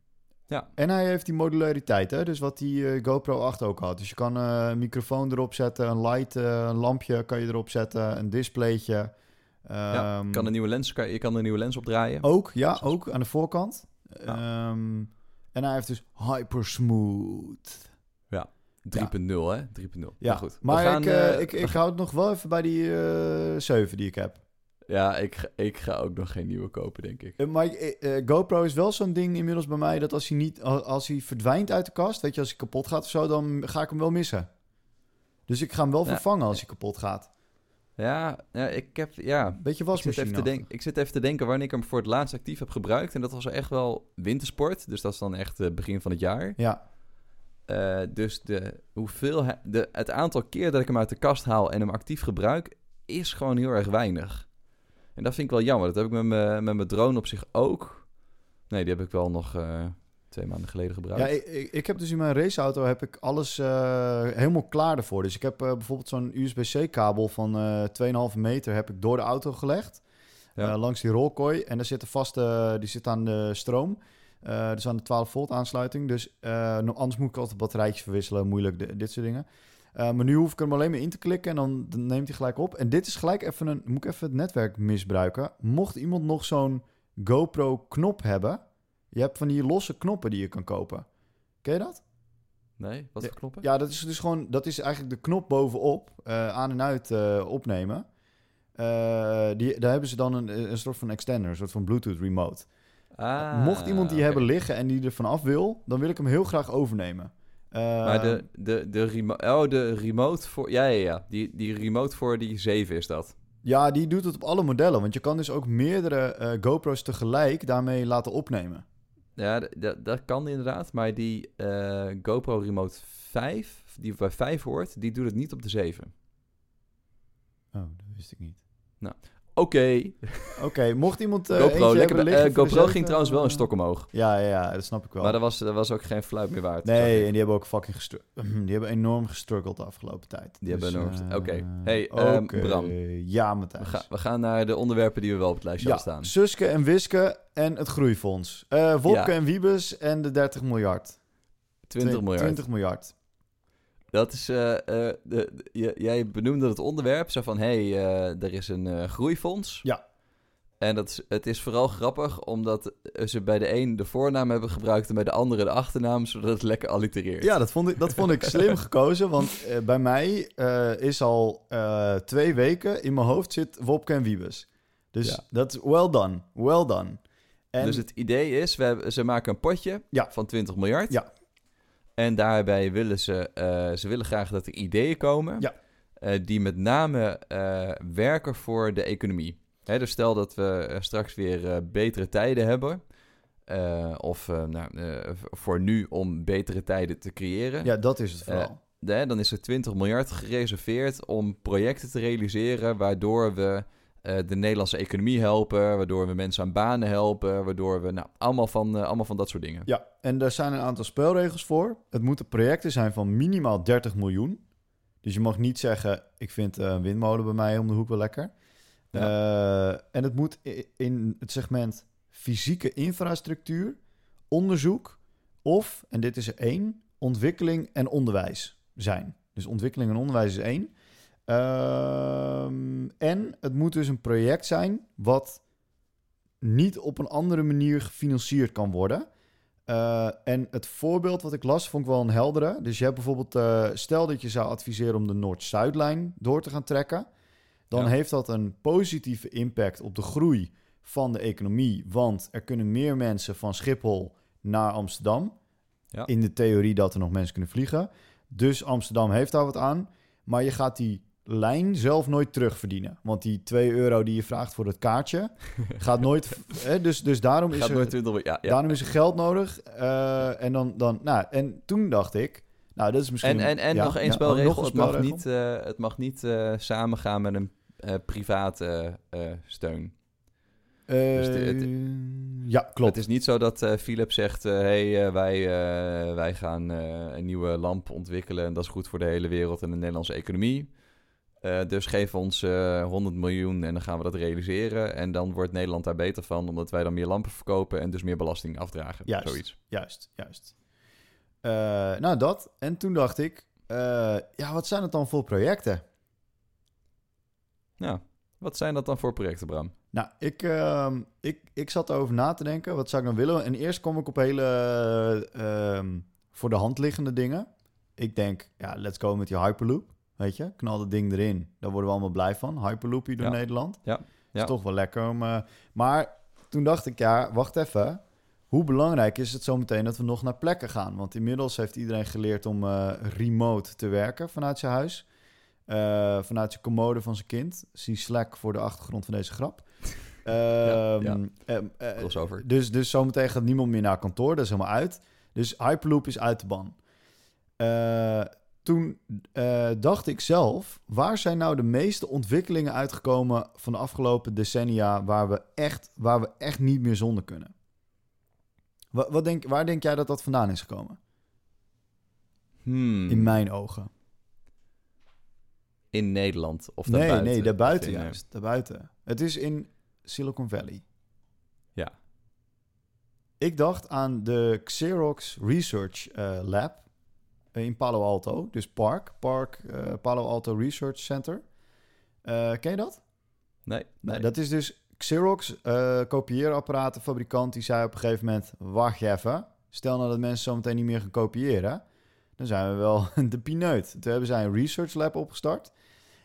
Ja. En hij heeft die modulariteit, hè? dus wat die eh, GoPro 8 ook had. Dus je kan een microfoon erop zetten, een light, een lampje kan je erop zetten, een displaytje. Ja, Ehm, kan een nieuwe lens, kan, je kan een nieuwe lens opdraaien. ook, ja, Zoals- ook aan de voorkant. Ehm, en hij heeft dus hyper smooth. 3.0, hè? 3.0. Ja, Maar goed. we maar gaan, ik, eh, eh, ik, ik hou het nog wel even bij die eh 7 die ik heb. Ja, ik, ga- ik ga ook nog geen nieuwe kopen, denk ik. Maar GoPro is wel zo'n ding inmiddels bij mij dat als hij niet, al- als hij verdwijnt uit de kast, weet je, als hij kapot gaat of zo, dan ga ik hem wel missen. Dus ik ga hem wel Ja. vervangen als hij kapot gaat. Ja, ja ik heb... Ja, Beetje ik zit, wasmachine. even te denk, ik zit even te denken wanneer ik hem voor het laatst actief heb gebruikt. En dat was echt wel wintersport. Dus dat is dan echt het begin van het jaar. Ja, Eh, dus de, hoeveel, de, het aantal keer dat ik hem uit de kast haal en hem actief gebruik, is gewoon heel erg weinig. En dat vind ik wel jammer. Dat heb ik met mijn, met mijn drone op zich ook. Nee, die heb ik wel nog eh, twee maanden geleden gebruikt. ja ik, ik, heb dus in mijn raceauto heb ik alles eh, helemaal klaar ervoor. Dus ik heb bijvoorbeeld zo'n USB-C-kabel van eh 2,5 meter heb ik door de auto gelegd. Ja. langs die rolkooi. En daar zit een vaste, die zit aan de stroom. Eh, dus aan de 12 volt aansluiting. Dus no- anders moet ik altijd batterijtjes verwisselen, moeilijk, di- dit soort dingen. Eh, maar nu hoef ik hem alleen maar in te klikken en dan, dan neemt hij gelijk op. En dit is gelijk even een, moet ik even het netwerk misbruiken. Mocht iemand nog zo'n GoPro knop hebben, je hebt van die losse knoppen die je kan kopen. Ken je dat? Nee, wat voor knoppen? Ja, dat is dus gewoon, dat is eigenlijk de knop bovenop, aan en uit opnemen. Die, daar hebben ze dan een, een soort van extender, een soort van Bluetooth remote. Ah, Mocht iemand die hebben liggen en die er vanaf wil, dan wil ik hem heel graag overnemen. Eh, Maar de, de, de, remote, oh, de remote voor... Ja, ja, ja. Die, die remote voor die 7 is dat. Ja, die doet het op alle modellen. Want je kan dus ook meerdere eh, GoPro's tegelijk daarmee laten opnemen. Ja, dat kan inderdaad. Maar die eh, GoPro Remote 5, die bij 5 hoort, die doet het niet op de 7. Oh, dat wist ik niet. Oké, Oké, mocht iemand. eh, GoPro, lekker, hebben eh, GoPro ging trouwens wel een eh, stok omhoog. Ja, ja, ja, dat snap ik wel. Maar dat was, dat was ook geen fluit meer waard. Nee, en die hebben ook fucking (clears throat) Die hebben enorm gestruggeld de afgelopen tijd. Die hebben enorm gestru- eh, Oké. Hey, ehm. Bram. Ja, we, Matthijs. gaan, we gaan naar de onderwerpen die we wel op het lijstje ja, staan. Suske en Wiske en het Groeifonds. Eh Ja. en Wiebes en de 30 miljard. 20 Twe- miljard. 20 miljard. Dat is, eh, eh, de, jij benoemde het onderwerp zo van, hé, hey, eh, er is een groeifonds. Ja. En dat is, het is vooral grappig omdat ze bij de een de voornaam hebben gebruikt en bij de andere de achternaam, zodat het lekker allitereert. Ja, dat vond ik, dat vond ik (laughs) slim gekozen. Want bij mij is al twee weken in mijn hoofd zit Wopke en Wiebes. Dus Ja. dat is well done. Well done. En Dus het idee is, we hebben, ze maken een potje Ja. van 20 miljard. Ja. En daarbij willen ze, eh, ze willen graag dat er ideeën komen Ja. eh, die met name eh, werken voor de economie. Hè, dus stel dat we straks weer betere tijden hebben. of nou, voor nu om betere tijden te creëren. ja, dat is het vooral. Dan is er 20 miljard gereserveerd om projecten te realiseren waardoor we eh, de Nederlandse economie helpen, waardoor we mensen aan banen helpen, waardoor we nou, allemaal, van, eh, allemaal van dat soort dingen. Ja, en daar zijn een aantal spelregels voor. Het moeten projecten zijn van minimaal 30 miljoen. Dus je mag niet zeggen, ik vind eh, een windmolen bij mij om de hoek wel lekker. En het moet in het segment fysieke infrastructuur, onderzoek of, en dit is er één, ontwikkeling en onderwijs zijn. Dus ontwikkeling en onderwijs is één. Ehm, en het moet dus een project zijn wat niet op een andere manier gefinancierd kan worden. Eh, en het voorbeeld wat ik las, vond ik wel een heldere. Dus je hebt bijvoorbeeld, eh, stel dat je zou adviseren om de Noord-Zuidlijn door te gaan trekken. Dan Ja. heeft dat een positieve impact op de groei van de economie. Want er kunnen meer mensen van Schiphol naar Amsterdam. Ja. In de theorie dat er nog mensen kunnen vliegen. Dus Amsterdam heeft daar wat aan. Maar je gaat die lijn zelf nooit terugverdienen. Want die 2 euro die je vraagt voor het kaartje (laughs) gaat nooit. Hè, dus, dus daarom is er. nooit 20 miljard. Ja, ja. Daarom is er geld nodig. eh, en, dan, dan, nou, en toen dacht ik, nou, dat is misschien... En, en, en ja, nog één ja, spelregel. nog een het, mag niet, eh, het mag niet eh, samengaan met een eh, private eh, steun. Eh, dus de- het- ja, klopt. Het is niet zo dat eh, Philips zegt... hé, hey, eh, wij, eh, wij gaan eh, een nieuwe lamp ontwikkelen... en dat is goed voor de hele wereld en de Nederlandse economie. Eh, dus geef ons eh 100 miljoen en dan gaan we dat realiseren. En dan wordt Nederland daar beter van... omdat wij dan meer lampen verkopen... en dus meer belasting afdragen. Juist. Zoiets. Juist, juist. Eh, nou, dat. En toen dacht ik, eh, ja, wat zijn het dan voor projecten? Ja. Wat zijn dat dan voor projecten, Bram? Nou, ik, ehm, ik, ik zat erover na te denken. Wat zou ik dan willen? En eerst kwam ik op hele ehm, voor de hand liggende dingen. Ik denk, ja, let's go met die Hyperloop. Weet je, knal dat ding erin. Daar worden we allemaal blij van. Hyperloop hier door Ja. Nederland. Ja. Ja. Is toch wel lekker om... eh, maar toen dacht ik, ja, wacht even. Hoe belangrijk is het zometeen dat we nog naar plekken gaan? Want inmiddels heeft iedereen geleerd om eh, remote te werken vanuit zijn huis. Eh, vanuit zijn commode van zijn kind. Zie Slack voor de achtergrond van deze grap. (laughs) Ja. ehm, eh, Crossover. dus, dus zometeen gaat niemand meer naar kantoor. Dat is helemaal uit. Dus Hyperloop is uit de ban. Toen eh, dacht ik zelf, waar zijn nou de meeste ontwikkelingen uitgekomen van de afgelopen decennia waar we echt, waar we echt niet meer zonder kunnen? Wat, wat denk, waar denk jij dat dat vandaan is gekomen? Hmm. In mijn ogen. In Nederland of nee, daarbuiten? nee, daarbuiten in, eh, juist. Daarbuiten. Het is in Silicon Valley. Ja. Ik dacht aan de Xerox Research eh, Lab in Palo Alto. Dus Park, Park eh, Palo Alto Research Center. Eh, ken je dat? Nee, nee. Nou, dat is dus Xerox, eh kopieerapparatenfabrikant, die zei op een gegeven moment... Wacht even, stel nou dat mensen zo meteen niet meer gaan kopiëren... dan zijn we wel (laughs) de pineut. Toen hebben zij een research lab opgestart.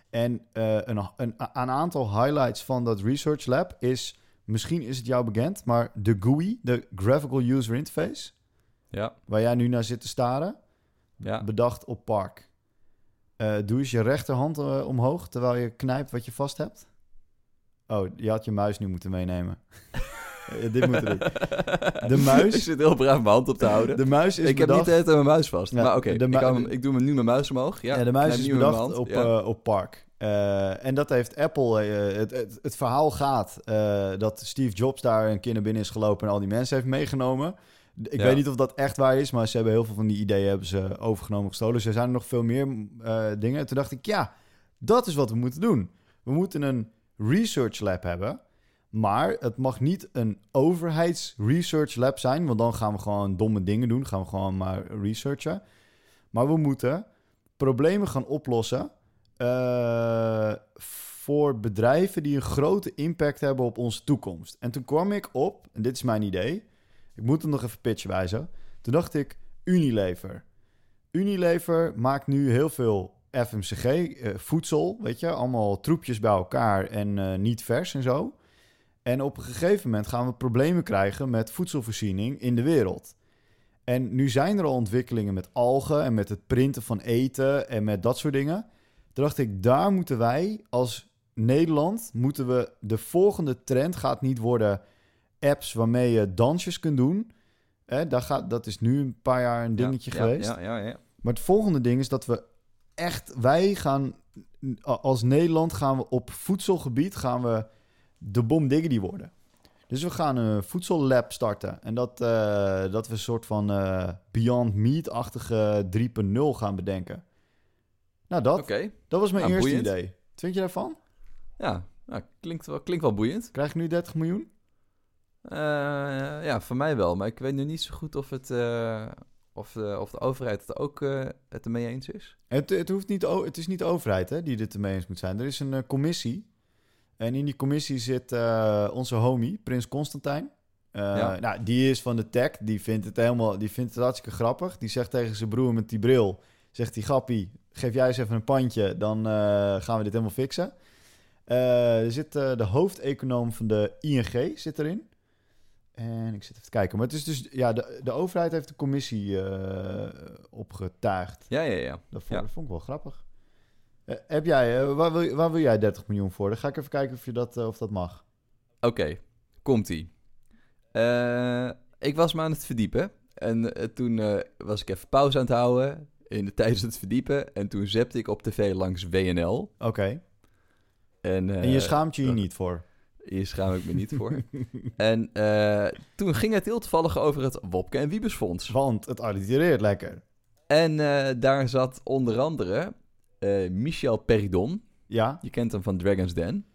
En eh, een, een, een aantal highlights van dat research lab is... Misschien is het jou bekend, maar de GUI, de Graphical User Interface... Ja, waar jij nu naar zit te staren, ja. bedacht op Park. Eh, doe eens je rechterhand eh, omhoog terwijl je knijpt wat je vast hebt. Oh, je had je muis nu moeten meenemen. (laughs) Eh, dit moet erin. (laughs) De muis- ik zit heel braaf mijn hand op te houden. De muis is ik heb niet de hele mijn muis vast. Ja, maar oké, ik, mu- ik doe nu mijn muis omhoog. Ja, de muis is bedacht op, op Park. En dat heeft Apple... het, het, het verhaal gaat dat Steve Jobs daar een keer naar binnen is gelopen... en al die mensen heeft meegenomen. Ik Ja. weet niet of dat echt waar is... maar ze hebben heel veel van die ideeën hebben ze overgenomen gestolen. Er zijn nog veel meer eh, dingen. En toen dacht ik, ja, dat is wat we moeten doen. We moeten een research lab hebben... Maar het mag niet een overheids-research lab zijn, want dan gaan we gewoon domme dingen doen. Gaan we gewoon maar researchen. Maar we moeten problemen gaan oplossen eh, voor bedrijven die een grote impact hebben op onze toekomst. En toen kwam ik op, en dit is mijn idee. Ik moet hem nog even pitchen wijzen. Toen dacht ik, Unilever. Unilever maakt nu heel veel FMCG, eh, voedsel, weet je, allemaal troepjes bij elkaar en eh, niet vers en zo. En op een gegeven moment gaan we problemen krijgen met voedselvoorziening in de wereld. En nu zijn er al ontwikkelingen met algen en met het printen van eten en met dat soort dingen. Toen dacht ik, daar moeten wij als Nederland, moeten we, de volgende trend gaat niet worden apps waarmee je dansjes kunt doen. Hè, daar gaat, dat is nu een paar jaar een dingetje ja, geweest. Ja, ja, ja. Maar het volgende ding is dat we echt, wij gaan als Nederland gaan we op voedselgebied gaan we de bomdiggity worden. Dus we gaan een voedsellab starten. En dat, eh, dat we een soort van eh, Beyond Meat-achtige 3.0 gaan bedenken. Nou, dat, dat was mijn Nou, eerste boeiend. idee. Wat vind je daarvan? ja. Nou, klinkt, wel, klinkt wel boeiend. Krijg ik nu 30 miljoen? Eh, ja, voor mij wel. Maar ik weet nu niet zo goed of, het, eh, of, de, of de overheid het ook eh, het ermee eens is. Het, het, hoeft niet, het is niet de overheid hè, die dit ermee eens moet zijn. Er is een eh, commissie. En in die commissie zit eh, onze homie, Prins Constantijn. Eh, Ja. Nou, die is van de tech. Die vindt het helemaal, die vindt het hartstikke grappig. Die zegt tegen zijn broer met die bril, zegt hij, Gappie, geef jij eens even een pandje, dan eh, gaan we dit helemaal fixen. Eh, er zit eh, de hoofdeconoom van de ING zit erin. En ik zit even te kijken. Maar het is dus, ja, de, de overheid heeft de commissie eh, opgetuigd. Ja, ja, ja. Dat vond, Ja. dat vond ik wel grappig. Eh, heb jij, eh, waar, wil, waar wil jij 30 miljoen voor? Dan ga ik even kijken of, je dat, of dat mag. Oké, komt-ie. Ik was me aan het verdiepen. En toen was ik even pauze aan het houden in de, tijdens het verdiepen. En toen zepte ik op tv langs WNL. Oké. En, en je schaamt je hier eh, niet voor? Hier schaam ik me niet voor. (laughs) en eh, toen ging het heel toevallig over het Wopke en Wiebesfonds. Want het allitereert lekker. En eh, daar zat onder andere eh, Michel Peridon. Ja, Je kent hem van Dragon's Den.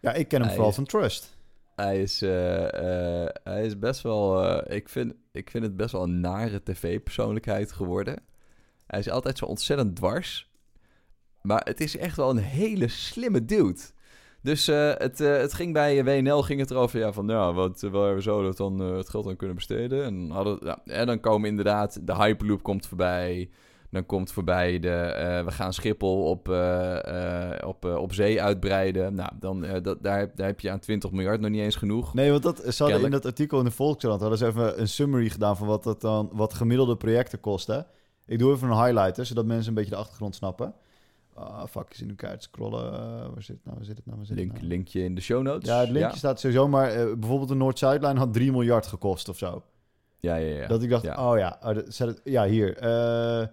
ja ik ken hem Hij vooral is- van Trust. Hij is, hij is best wel... ik, vind, ik vind het best wel een nare tv-persoonlijkheid geworden. Hij is altijd zo ontzettend dwars. Maar het is echt wel een hele slimme dude. Dus eh, het, eh, het ging bij WNL ging het erover ja, van... Ja, wat, eh, waar we zo dat dan, eh, het geld aan kunnen besteden. En, hadden, ja, en dan komen inderdaad... De Hyperloop komt voorbij... Dan komt voorbij de, eh, we gaan Schiphol op, eh, eh, op, eh, op zee uitbreiden. Nou, dan, eh, dat, daar, heb- daar heb je aan 20 miljard nog niet eens genoeg. Nee, want dat, ze hadden in dat artikel in de Volkskrant hadden ze even een summary gedaan van wat, dat dan, wat gemiddelde projecten kosten. Ik doe even een highlighter, zodat mensen een beetje de achtergrond snappen. Ah, fuck, is in elkaar te scrollen. Eh, waar zit het nou, waar zit het nou, waar zit het Link, nou? linkje in de show notes. Ja, het linkje ja. staat sowieso, maar eh, bijvoorbeeld de Noord-Zuidlijn had 3 miljard gekost of zo. Ja, ja, ja. Dat ik dacht, ja. oh ja, oh, dat- zet het, ja hier. eh,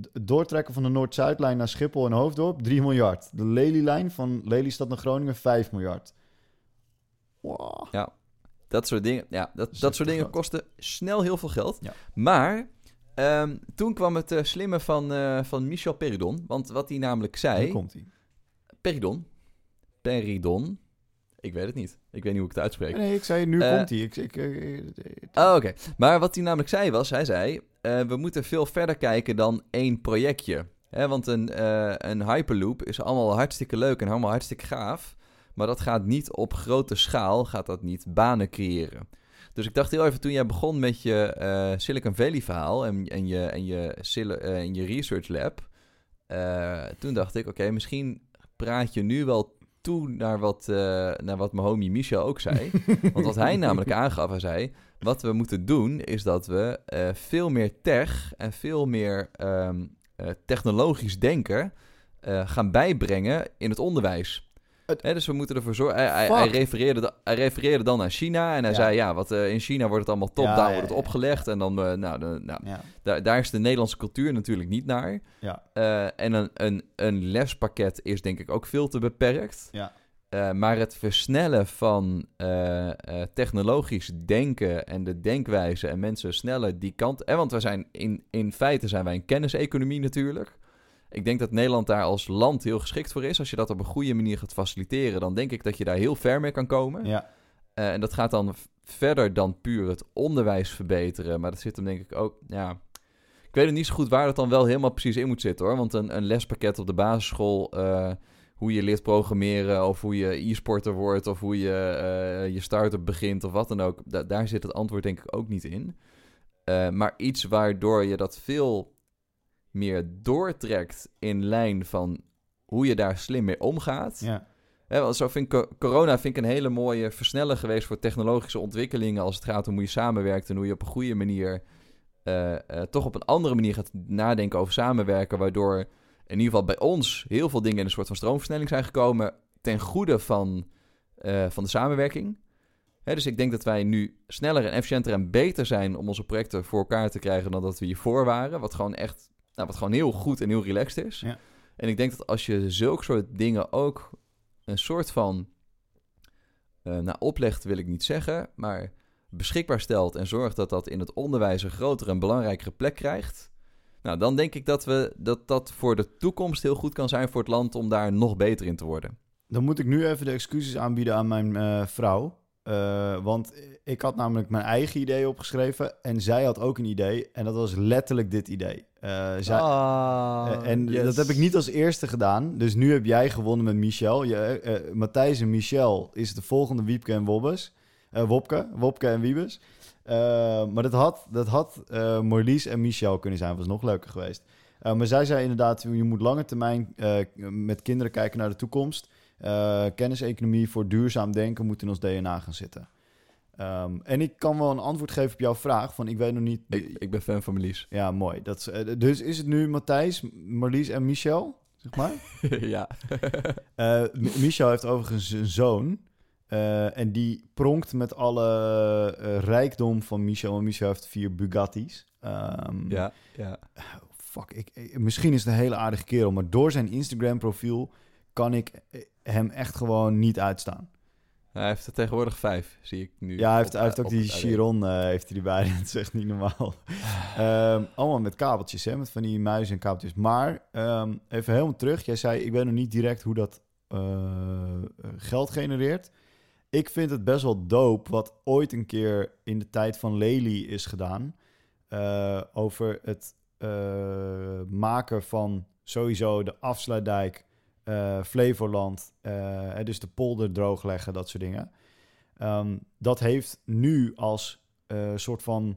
d- doortrekken van de Noord-Zuidlijn naar Schiphol en Hoofddorp, 3 miljard. De Lelylijn van Lelystad naar Groningen, 5 miljard. Wow. Dat soort dingen, ja, dat, dat soort dingen kosten snel heel veel geld. Ja. Maar ehm, toen kwam het eh, slimme van, eh, van Michel Peridon. Want wat hij namelijk Hier zei... komt hij. Peridon. Peridon. Ik weet het niet. Ik weet niet hoe ik het uitspreek. Nee, ik zei, nu Eh, komt hij. Ik, ik, Oh, oké. Maar wat hij namelijk zei was, hij zei, we moeten veel verder kijken dan één projectje. Hè, want een, een Hyperloop is allemaal hartstikke leuk en allemaal hartstikke gaaf. Maar dat gaat niet op grote schaal, gaat dat niet banen creëren. Dus ik dacht heel even, toen jij begon met je eh, Silicon Valley verhaal en, en, je, en, je, eh, en je research lab. eh, toen dacht ik, oké, misschien praat je nu wel toe naar wat, naar wat mijn homie Michel ook zei. (laughs) Want wat hij namelijk aangaf, hij zei... Wat we moeten doen, is dat we veel meer tech en veel meer ehm, eh, technologisch denken... gaan bijbrengen in het onderwijs. Het- dus we moeten ervoor zorgen... Hij, hij, hij Fuck. refereerde, hij refereerde dan naar China en hij Ja. zei... Ja, wat, eh, in China wordt het allemaal top, Ja, daar ja, wordt het opgelegd. En dan, eh, nou, de, nou ja. daar, daar is de Nederlandse cultuur natuurlijk niet naar. Ja. Eh, en een, een, een lespakket is denk ik ook veel te beperkt. Ja. Maar het versnellen van technologisch denken en de denkwijze en mensen sneller die kant... Eh, want we zijn in, in feite zijn wij een kenniseconomie natuurlijk. Ik denk dat Nederland daar als land heel geschikt voor is. Als je dat op een goede manier gaat faciliteren, dan denk ik dat je daar heel ver mee kan komen. ja. Eh, en dat gaat dan verder dan puur het onderwijs verbeteren. Maar dat zit hem denk ik ook, ja... Ik weet het niet zo goed waar dat dan wel helemaal precies in moet zitten hoor. Want een, een lespakket op de basisschool, eh, hoe je leert programmeren... of hoe je e-sporter wordt of hoe je eh, je start-up begint of wat dan ook... da- daar zit het antwoord denk ik ook niet in. Maar iets waardoor je dat veel meer doortrekt in lijn van hoe je daar slim mee omgaat... ja. Hè, want zo vind ik co- corona vind ik een hele mooie versneller geweest voor technologische ontwikkelingen als het gaat om hoe je samenwerkt en hoe je op een goede manier eh, eh, toch op een andere manier gaat nadenken over samenwerken, waardoor in ieder geval bij ons heel veel dingen in een soort van stroomversnelling zijn gekomen ten goede van, eh, van de samenwerking. Hè, dus ik denk dat wij nu sneller en efficiënter en beter zijn om onze projecten voor elkaar te krijgen dan dat we hiervoor waren, wat gewoon echt, nou, wat gewoon heel goed en heel relaxed is. Ja. En ik denk dat als je zulke soort dingen ook een soort van eh nou, oplegt, wil ik niet zeggen, maar beschikbaar stelt en zorgt dat dat in het onderwijs een grotere en belangrijkere plek krijgt. Nou, dan denk ik dat, we, dat dat voor de toekomst heel goed kan zijn voor het land om daar nog beter in te worden. Dan moet ik nu even de excuses aanbieden aan mijn eh, vrouw. Eh, want ik had namelijk mijn eigen idee opgeschreven. En zij had ook een idee. En dat was letterlijk dit idee. Eh, zij, Ah, eh, en dat heb ik niet als eerste gedaan. Dus nu heb jij gewonnen met Michel. Je, Matthijs en Michel is de volgende Wiepke en Wobbes. Wopke, Wopke en Wiebes. Maar dat had, dat had Marlies en Michel kunnen zijn. was nog leuker geweest. Maar zij zei inderdaad, je moet lange termijn met kinderen kijken naar de toekomst. Eh, kenniseconomie voor duurzaam denken moet in ons DNA gaan zitten. Ehm, en ik kan wel een antwoord geven op jouw vraag. Van ik weet nog niet. Ik, ik ben fan van Melis. Ja, mooi. Dat is, eh, dus is het nu Matthijs, Marlies en Michel? Zeg maar. (laughs) ja. (laughs) Eh, Michel heeft overigens een zoon. en die pronkt met alle rijkdom van Michel. Want Michel heeft vier Bugattis. Ehm, ja, ja. Fuck, ik, ik- misschien is het een hele aardige kerel. Maar door zijn Instagram profiel kan ik hem echt gewoon niet uitstaan. Hij heeft er tegenwoordig vijf, zie ik nu. Ja, hij heeft, op- hij heeft ook die. Chiron eh, heeft hij erbij. (laughs) Dat is echt niet normaal. (sighs) Ehm, allemaal met kabeltjes, hè? Met van die muizen en kabeltjes. Maar ehm, even helemaal terug. Jij zei, ik weet nog niet direct hoe dat eh, geld genereert. Ik vind het best wel dope wat ooit een keer in de tijd van Lely is gedaan. eh, over het eh, maken van sowieso de afsluitdijk, eh, Flevoland, eh, dus de polder droogleggen, dat soort dingen. Ehm, dat heeft nu als eh, soort van,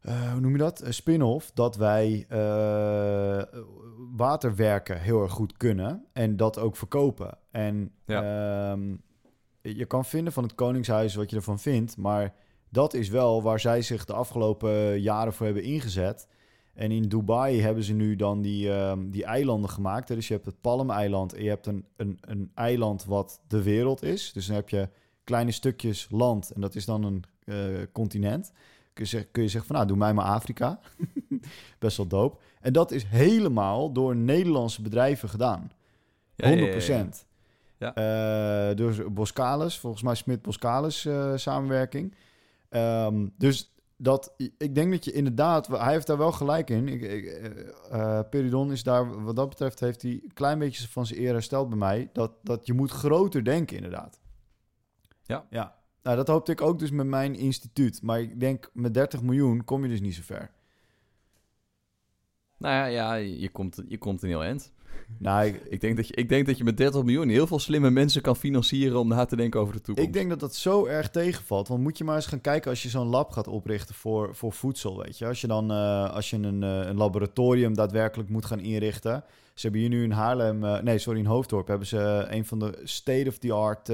hoe noem je dat? Een spin-off, dat wij waterwerken heel erg goed kunnen en dat ook verkopen. En ehm, je kan vinden van het Koningshuis wat je ervan vindt, maar dat is wel waar zij zich de afgelopen jaren voor hebben ingezet. En in Dubai hebben ze nu dan die, ehm, die eilanden gemaakt. Dus je hebt het Palm-eiland en je hebt een, een, een eiland wat de wereld is. Dus dan heb je kleine stukjes land en dat is dan een eh, continent. Kun je, zeggen, kun je zeggen van nou, doe mij maar Afrika. (laughs) Best wel dope. En dat is helemaal door Nederlandse bedrijven gedaan. 100%. Ja, ja, ja, ja. Eh, door Boskalis, volgens mij Smit Boskalis eh, samenwerking. Ehm, dus dat, ik denk dat je inderdaad, hij heeft daar wel gelijk in. Ik, ik, eh, eh, Peridon is daar, wat dat betreft, heeft hij een klein beetje van zijn eer hersteld bij mij. Dat, dat je moet groter denken, inderdaad. Ja. ja. Nou, dat hoopte ik ook dus met mijn instituut. Maar ik denk, met 30 miljoen kom je dus niet zo ver. Nou ja, ja je, komt, je komt een heel eind. Nou, ik, denk, dat je, ik denk dat je met 30 miljoen heel veel slimme mensen kan financieren om na te denken over de toekomst. ik denk dat dat zo erg tegenvalt. Want moet je maar eens gaan kijken als je zo'n lab gaat oprichten voor, voor voedsel, weet je. Als je dan eh, als je een, eh, een laboratorium daadwerkelijk moet gaan inrichten. Ze hebben hier nu in Haarlem, eh, nee sorry, in Hoofddorp hebben ze een van de state-of-the-art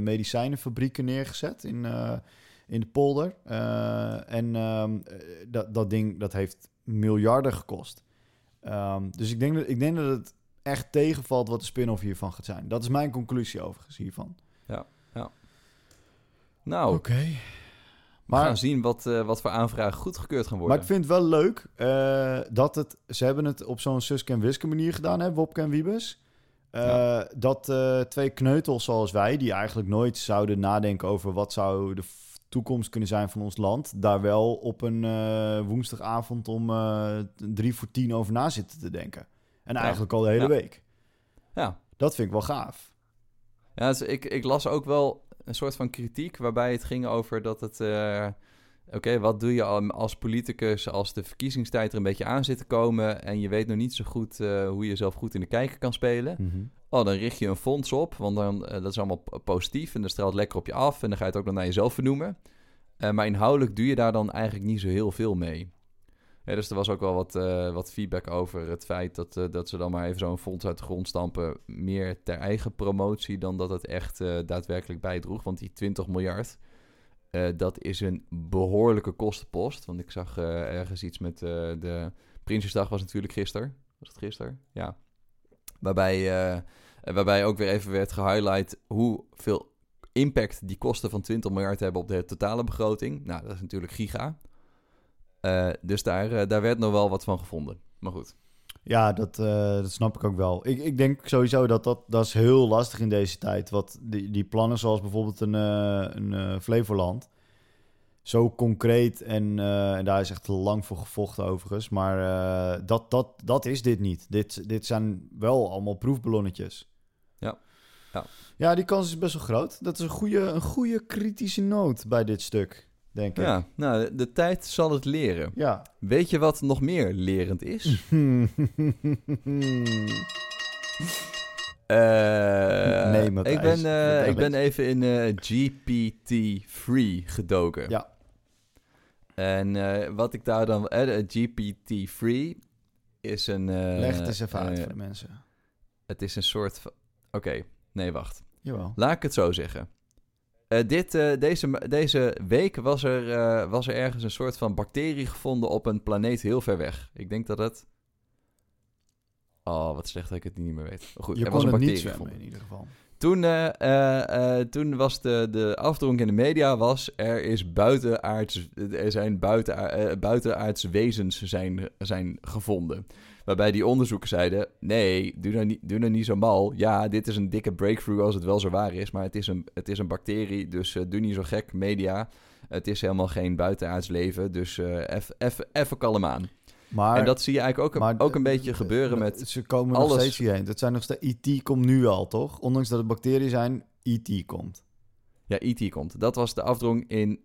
medicijnenfabrieken neergezet in, in de polder. En ehm, eh, dat, dat ding, dat heeft miljarden gekost. Ehm, dus ik denk, dat, ik denk dat het echt tegenvalt wat de spin-off hiervan gaat zijn. Dat is mijn conclusie overigens hiervan. Nou, Oké. we Maar, gaan zien wat, eh, wat voor aanvragen goedgekeurd gaan worden. maar ik vind het wel leuk eh, dat het... Ze hebben het op zo'n Suske en Wiske manier gedaan, hè, Wopke en Wiebes. Eh, Ja. Dat twee kneutels zoals wij, die eigenlijk nooit zouden nadenken over wat zou de toekomst kunnen zijn van ons land, daar wel op een woensdagavond om drie voor tien over na zitten te denken. En Ja. eigenlijk al de hele Ja. week. Ja, Dat vind ik wel gaaf. ja dus ik, ik las ook wel een soort van kritiek waarbij het ging over dat het... eh, Oké, wat doe je al- als politicus als de verkiezingstijd er een beetje aan zit te komen... en je weet nog niet zo goed eh, hoe je jezelf goed in de kijker kan spelen? Oh, dan richt je een fonds op, want dan, eh, dat is allemaal positief en dat straalt lekker op je af en dan ga je het ook nog naar jezelf vernoemen. Maar inhoudelijk doe je daar dan eigenlijk niet zo heel veel mee. Dus er was ook wel wat, eh, wat feedback over het feit dat, eh, dat ze dan maar even zo'n fonds uit de grond stampen. Meer ter eigen promotie dan dat het echt eh, daadwerkelijk bijdroeg. Want die 20 miljard, dat is een behoorlijke kostenpost. Want ik zag ergens iets met de Prinsjesdag was natuurlijk gisteren. Was het gisteren? Ja. Waarbij, waarbij ook weer even werd gehighlight hoeveel impact die kosten van 20 miljard hebben op de totale begroting. Nou, dat is natuurlijk giga. Eh, dus daar, eh, daar werd nog wel wat van gevonden. Maar goed. Ja, dat, eh, dat snap ik ook wel. Ik, ik denk sowieso dat, dat dat is heel lastig in deze tijd. Wat die, die plannen zoals bijvoorbeeld een, een Flevoland. Zo concreet en, en daar is echt lang voor gevochten overigens. Maar dat, dat, dat is dit niet. Dit, dit zijn wel allemaal proefballonnetjes. Ja. Ja. ja, die kans is best wel groot. Dat is een goede, een goede kritische noot bij dit stuk, denk ik. Ja, nou, de, tijd zal het leren. Ja. Weet je wat nog meer lerend is? (laughs) Eh, Nee, Matthijs. ik ben, Vertel ik ben even in eh, GPT-3 gedoken. ja. En eh, wat ik daar dan... eh, de GPT-3 is een... Leg het eens even uit voor de mensen. Het is een soort van... Oké, nee, wacht. Jawel. Laat ik het zo zeggen. Eh, dit, eh, deze, deze week was er, eh, was er ergens een soort van bacterie gevonden op een planeet heel ver weg. Ik denk dat het... Oh, wat slecht dat ik het niet meer weet. Goed, Je er was een bacterie niet zwemmen gevonden. in ieder geval. Toen, toen was de, de afdronk in de media was... er, is buitenaards, er zijn buitenaar, eh, buitenaards wezens zijn, zijn gevonden. Waarbij die onderzoekers zeiden... nee, doe nou, niet, doe nou niet zo mal. Ja, dit is een dikke breakthrough als het wel zo waar is... maar het is een, het is een bacterie, dus eh, doe niet zo gek, media. Het is helemaal geen buitenaards leven, dus eh, even kalm aan. Maar, en dat zie je eigenlijk ook, maar ook een beetje gebeuren met... Ze komen nog steeds hierheen. Dat zijn nog steeds... IT komt nu al, toch? Ondanks dat het bacteriën zijn, IT komt. Ja, IT komt. Dat was de afdrong in,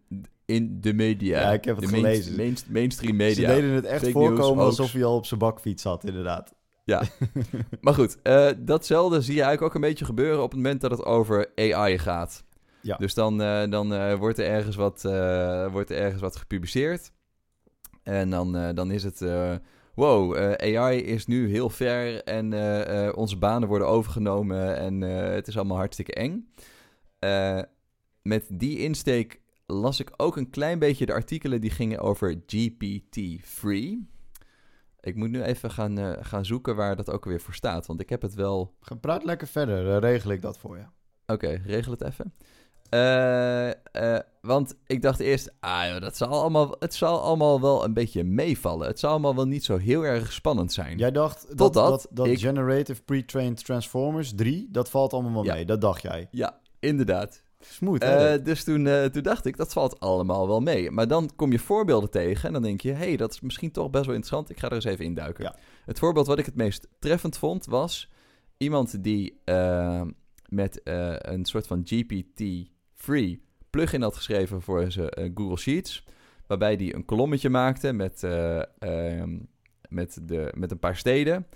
in de media. Ja, ik heb het de gelezen. main- mainstream media. Ze deden het echt Fake voorkomen news, alsof hij al op zijn bakfiets zat, inderdaad. Ja. (laughs) maar goed, eh, datzelfde zie je eigenlijk ook een beetje gebeuren op het moment dat het over AI gaat. Ja. Dus dan, eh, dan eh, wordt, er ergens wat, wordt er ergens wat gepubliceerd. En dan, dan is het... wow, AI is nu heel ver en onze banen worden overgenomen en het is allemaal hartstikke eng. Met die insteek las ik ook een klein beetje de artikelen die gingen over GPT-3. Ik moet nu even gaan, eh, gaan zoeken waar dat ook weer voor staat, want ik heb het wel... Praat lekker verder, dan regel ik dat voor je. Oké, regel het even. Eh, eh, want ik dacht eerst, ah joh, dat zal allemaal, het zal allemaal wel een beetje meevallen. Het zal allemaal wel niet zo heel erg spannend zijn. Jij dacht dat, dat, dat ik- Generative Pre-Trained Transformers 3, dat valt allemaal wel Ja. mee. Dat dacht jij. Ja, inderdaad. Smooth, hè? Eh, dus toen, eh, toen dacht ik, dat valt allemaal wel mee. Maar dan kom je voorbeelden tegen en dan denk je... hé, hey, dat is misschien toch best wel interessant. Ik ga er eens even induiken. Ja. Het voorbeeld wat ik het meest treffend vond was... iemand die eh, met een soort van GPT-4 Free plugin had geschreven voor zijn Google Sheets. Waarbij hij een kolommetje maakte met, eh, ehm, met, de, met een paar steden.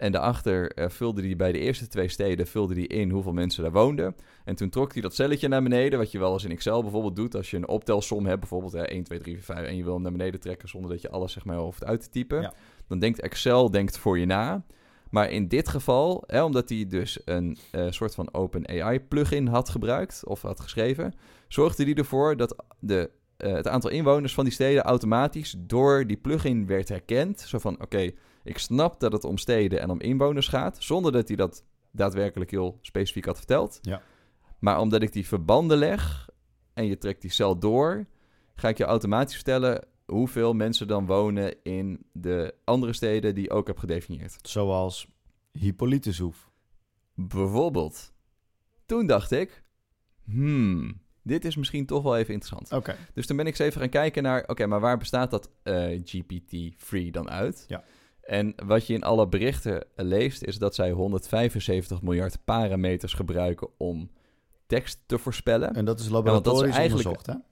En daarachter eh, vulde hij bij de eerste twee steden vulde hij in hoeveel mensen daar woonden. En toen trok hij dat celletje naar beneden, wat je wel eens in Excel bijvoorbeeld doet. Als je een optelsom hebt, bijvoorbeeld hè, 1, 2, 3, 4, 5, en je wil hem naar beneden trekken zonder dat je alles zeg maar hoeft uit te typen. Ja. Dan denkt Excel denkt voor je na. Maar in dit geval, hè, omdat hij dus een eh, soort van OpenAI plugin had gebruikt of had geschreven, zorgde hij ervoor dat de, eh, het aantal inwoners van die steden automatisch door die plugin werd herkend. Zo van, oké, ik snap dat het om steden en om inwoners gaat, zonder dat hij dat daadwerkelijk heel specifiek had verteld. Ja. Maar omdat ik die verbanden leg en je trekt die cel door, ga ik je automatisch vertellen hoeveel mensen dan wonen in de andere steden die ik ook heb gedefinieerd. Zoals Hippolytushoef. Bijvoorbeeld. Toen dacht ik, hmm, dit is misschien toch wel even interessant. Oké. Dus toen ben ik eens even gaan kijken naar, oké, maar waar bestaat dat eh, GPT-3 dan uit? Ja. En wat je in alle berichten leest, is dat zij 175 miljard parameters gebruiken om tekst te voorspellen. En dat is dat laboratorisch is eigenlijk- onderzocht, hè?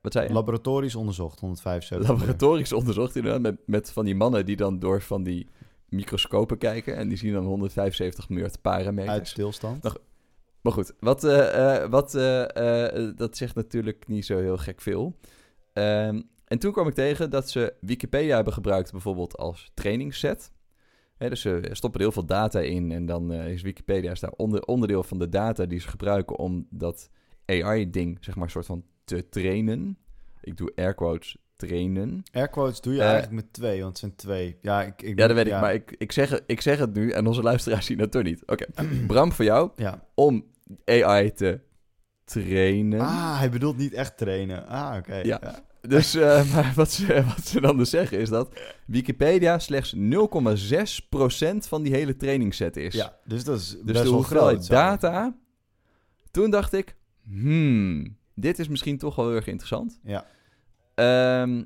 Wat zei je? Laboratorisch onderzocht, 175. Laboratorisch onderzocht inderdaad, met, met van die mannen die dan door van die microscopen kijken en die zien dan 175 miljard parameters. Uit stilstand. Maar goed, wat, eh, eh, wat, eh, dat zegt natuurlijk niet zo heel gek veel. Ehm, en toen kwam ik tegen dat ze Wikipedia hebben gebruikt bijvoorbeeld als trainingsset. Hè, dus ze stoppen er heel veel data in en dan eh, is Wikipedia is daar onder, onderdeel van de data die ze gebruiken om dat AI-ding, zeg maar, soort van te trainen. Ik doe air quotes trainen. Airquotes doe je Eh, eigenlijk met twee, want het zijn twee. Ja, ik, ik, Ja, dat weet ik, maar ik, ik, zeg het, ik zeg het nu en onze luisteraars zien het toch niet. Oké, (clears throat) Bram, voor jou, Ja. om AI te trainen. Ah, hij bedoelt niet echt trainen. Ah, oké. Ja. Dus eh, (laughs) maar wat, ze, wat ze dan dus zeggen is dat Wikipedia slechts 0,6% van die hele trainingsset is. Ja, dus dat is dus best de wel groot. data. Toen dacht ik, hmm, dit is misschien toch wel heel erg interessant. Ja. Ehm,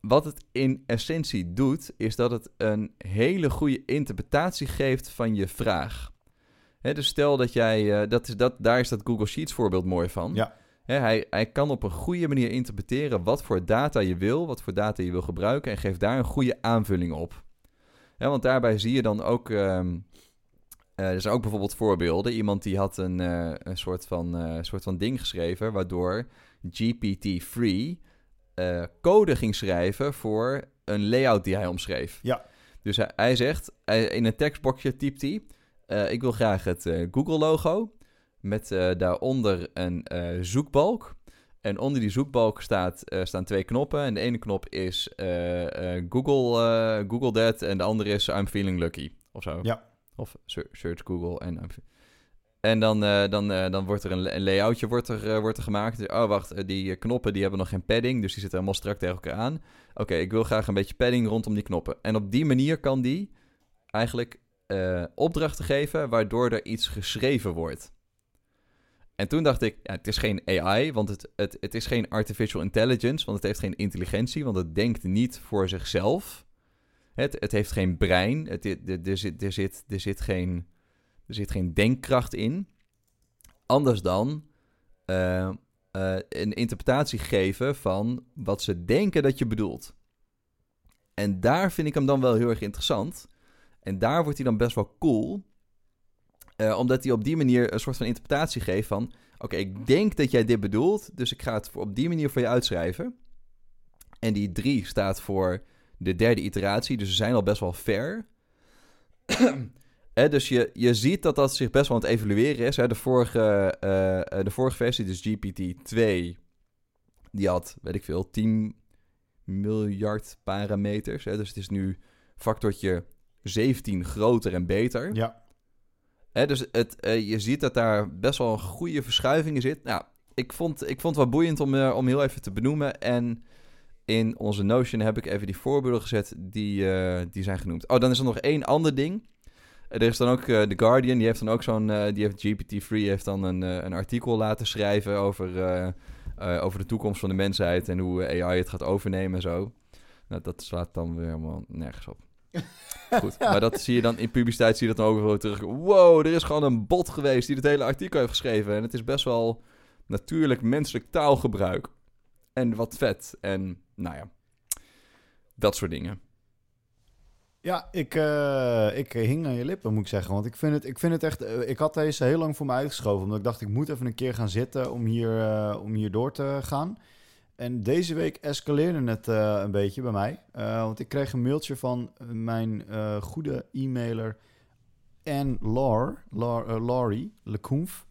wat het in essentie doet, is dat het een hele goede interpretatie geeft van je vraag. Dus stel dat jij, eh, dat is dat, daar is dat Google Sheets voorbeeld mooi van. Ja. Hij, hij kan op een goede manier interpreteren wat voor data je wil, wat voor data je wil gebruiken en geeft daar een goede aanvulling op. Want daarbij zie je dan ook, ehm, eh, er zijn ook bijvoorbeeld voorbeelden. Iemand die had een, eh, een soort, van, eh, soort van ding geschreven waardoor GPT-3 eh, code ging schrijven voor een layout die hij omschreef. Ja. Dus hij, hij zegt, hij- in een tekstbokje typt hij, ik wil graag het Google-logo met eh, daaronder een eh, zoekbalk. En onder die zoekbalk staat, eh, staan twee knoppen. En de ene knop is Google, Google that en de andere is I'm feeling lucky of zo. Ja. Of search Google en I'm en dan, dan, dan wordt er een, layoutje wordt er, wordt er gemaakt. Dus, Oh, wacht, die knoppen die hebben nog geen padding, dus die zitten helemaal strak tegen elkaar aan. Oké, ik wil graag een beetje padding rondom die knoppen. En op die manier kan die eigenlijk opdrachten geven, waardoor er iets geschreven wordt. En toen dacht ik, ja, het is geen AI, want het, het, het is geen artificial intelligence, want het heeft geen intelligentie, want het denkt niet voor zichzelf. Het, het heeft geen brein, het, er, zit, er, zit, er, zit geen, er zit geen denkkracht in. Anders dan eh, eh, een interpretatie geven van wat ze denken dat je bedoelt. En daar vind ik hem dan wel heel erg interessant. En daar wordt hij dan best wel cool. Eh, omdat hij op die manier een soort van interpretatie geeft van... Oké, ik denk dat jij dit bedoelt, dus ik ga het op die manier voor je uitschrijven. En die drie staat voor de derde iteratie, dus ze zijn al best wel ver. Hè, (clears throat) dus je, je ziet dat dat zich best wel aan het evalueren is. De, vorige, eh, eh, de vorige versie, dus GPT-2, die had, weet ik veel, 10 miljard parameters. Dus het is nu factortje 17 groter en beter. Ja. Dus het, eh, je ziet dat daar best wel een goede verschuiving in zit. Nou, ik vond, ik vond het wel boeiend om, eh, om heel even te benoemen. En in onze Notion heb ik even die voorbeelden gezet die, eh, die zijn genoemd. Oh, dan is er nog één ander ding. Er is dan ook The Guardian, die heeft dan ook zo'n, die heeft GPT-3 heeft dan een, een artikel laten schrijven over, over de toekomst van de mensheid en hoe AI het gaat overnemen en zo. Nou, dat slaat dan weer helemaal nergens op. (laughs) Goed, maar dat zie je dan in publiciteit, zie je dat dan ook weer terug. Wow, er is gewoon een bot geweest die het hele artikel heeft geschreven. En het is best wel, natuurlijk menselijk taalgebruik. En wat vet. En nou ja, dat soort dingen. Ja, ik, eh, ik hing aan je lippen, moet ik zeggen. Want ik vind het, ik vind het echt... eh, ik had deze heel lang voor me uitgeschoven. Omdat ik dacht, ik moet even een keer gaan zitten om hier, eh, om hier door te gaan. En deze week escaleerde het eh, een beetje bij mij. Eh, want ik kreeg een mailtje van mijn eh, goede e-mailer Anne Laur, eh, Laurie Lecoumf.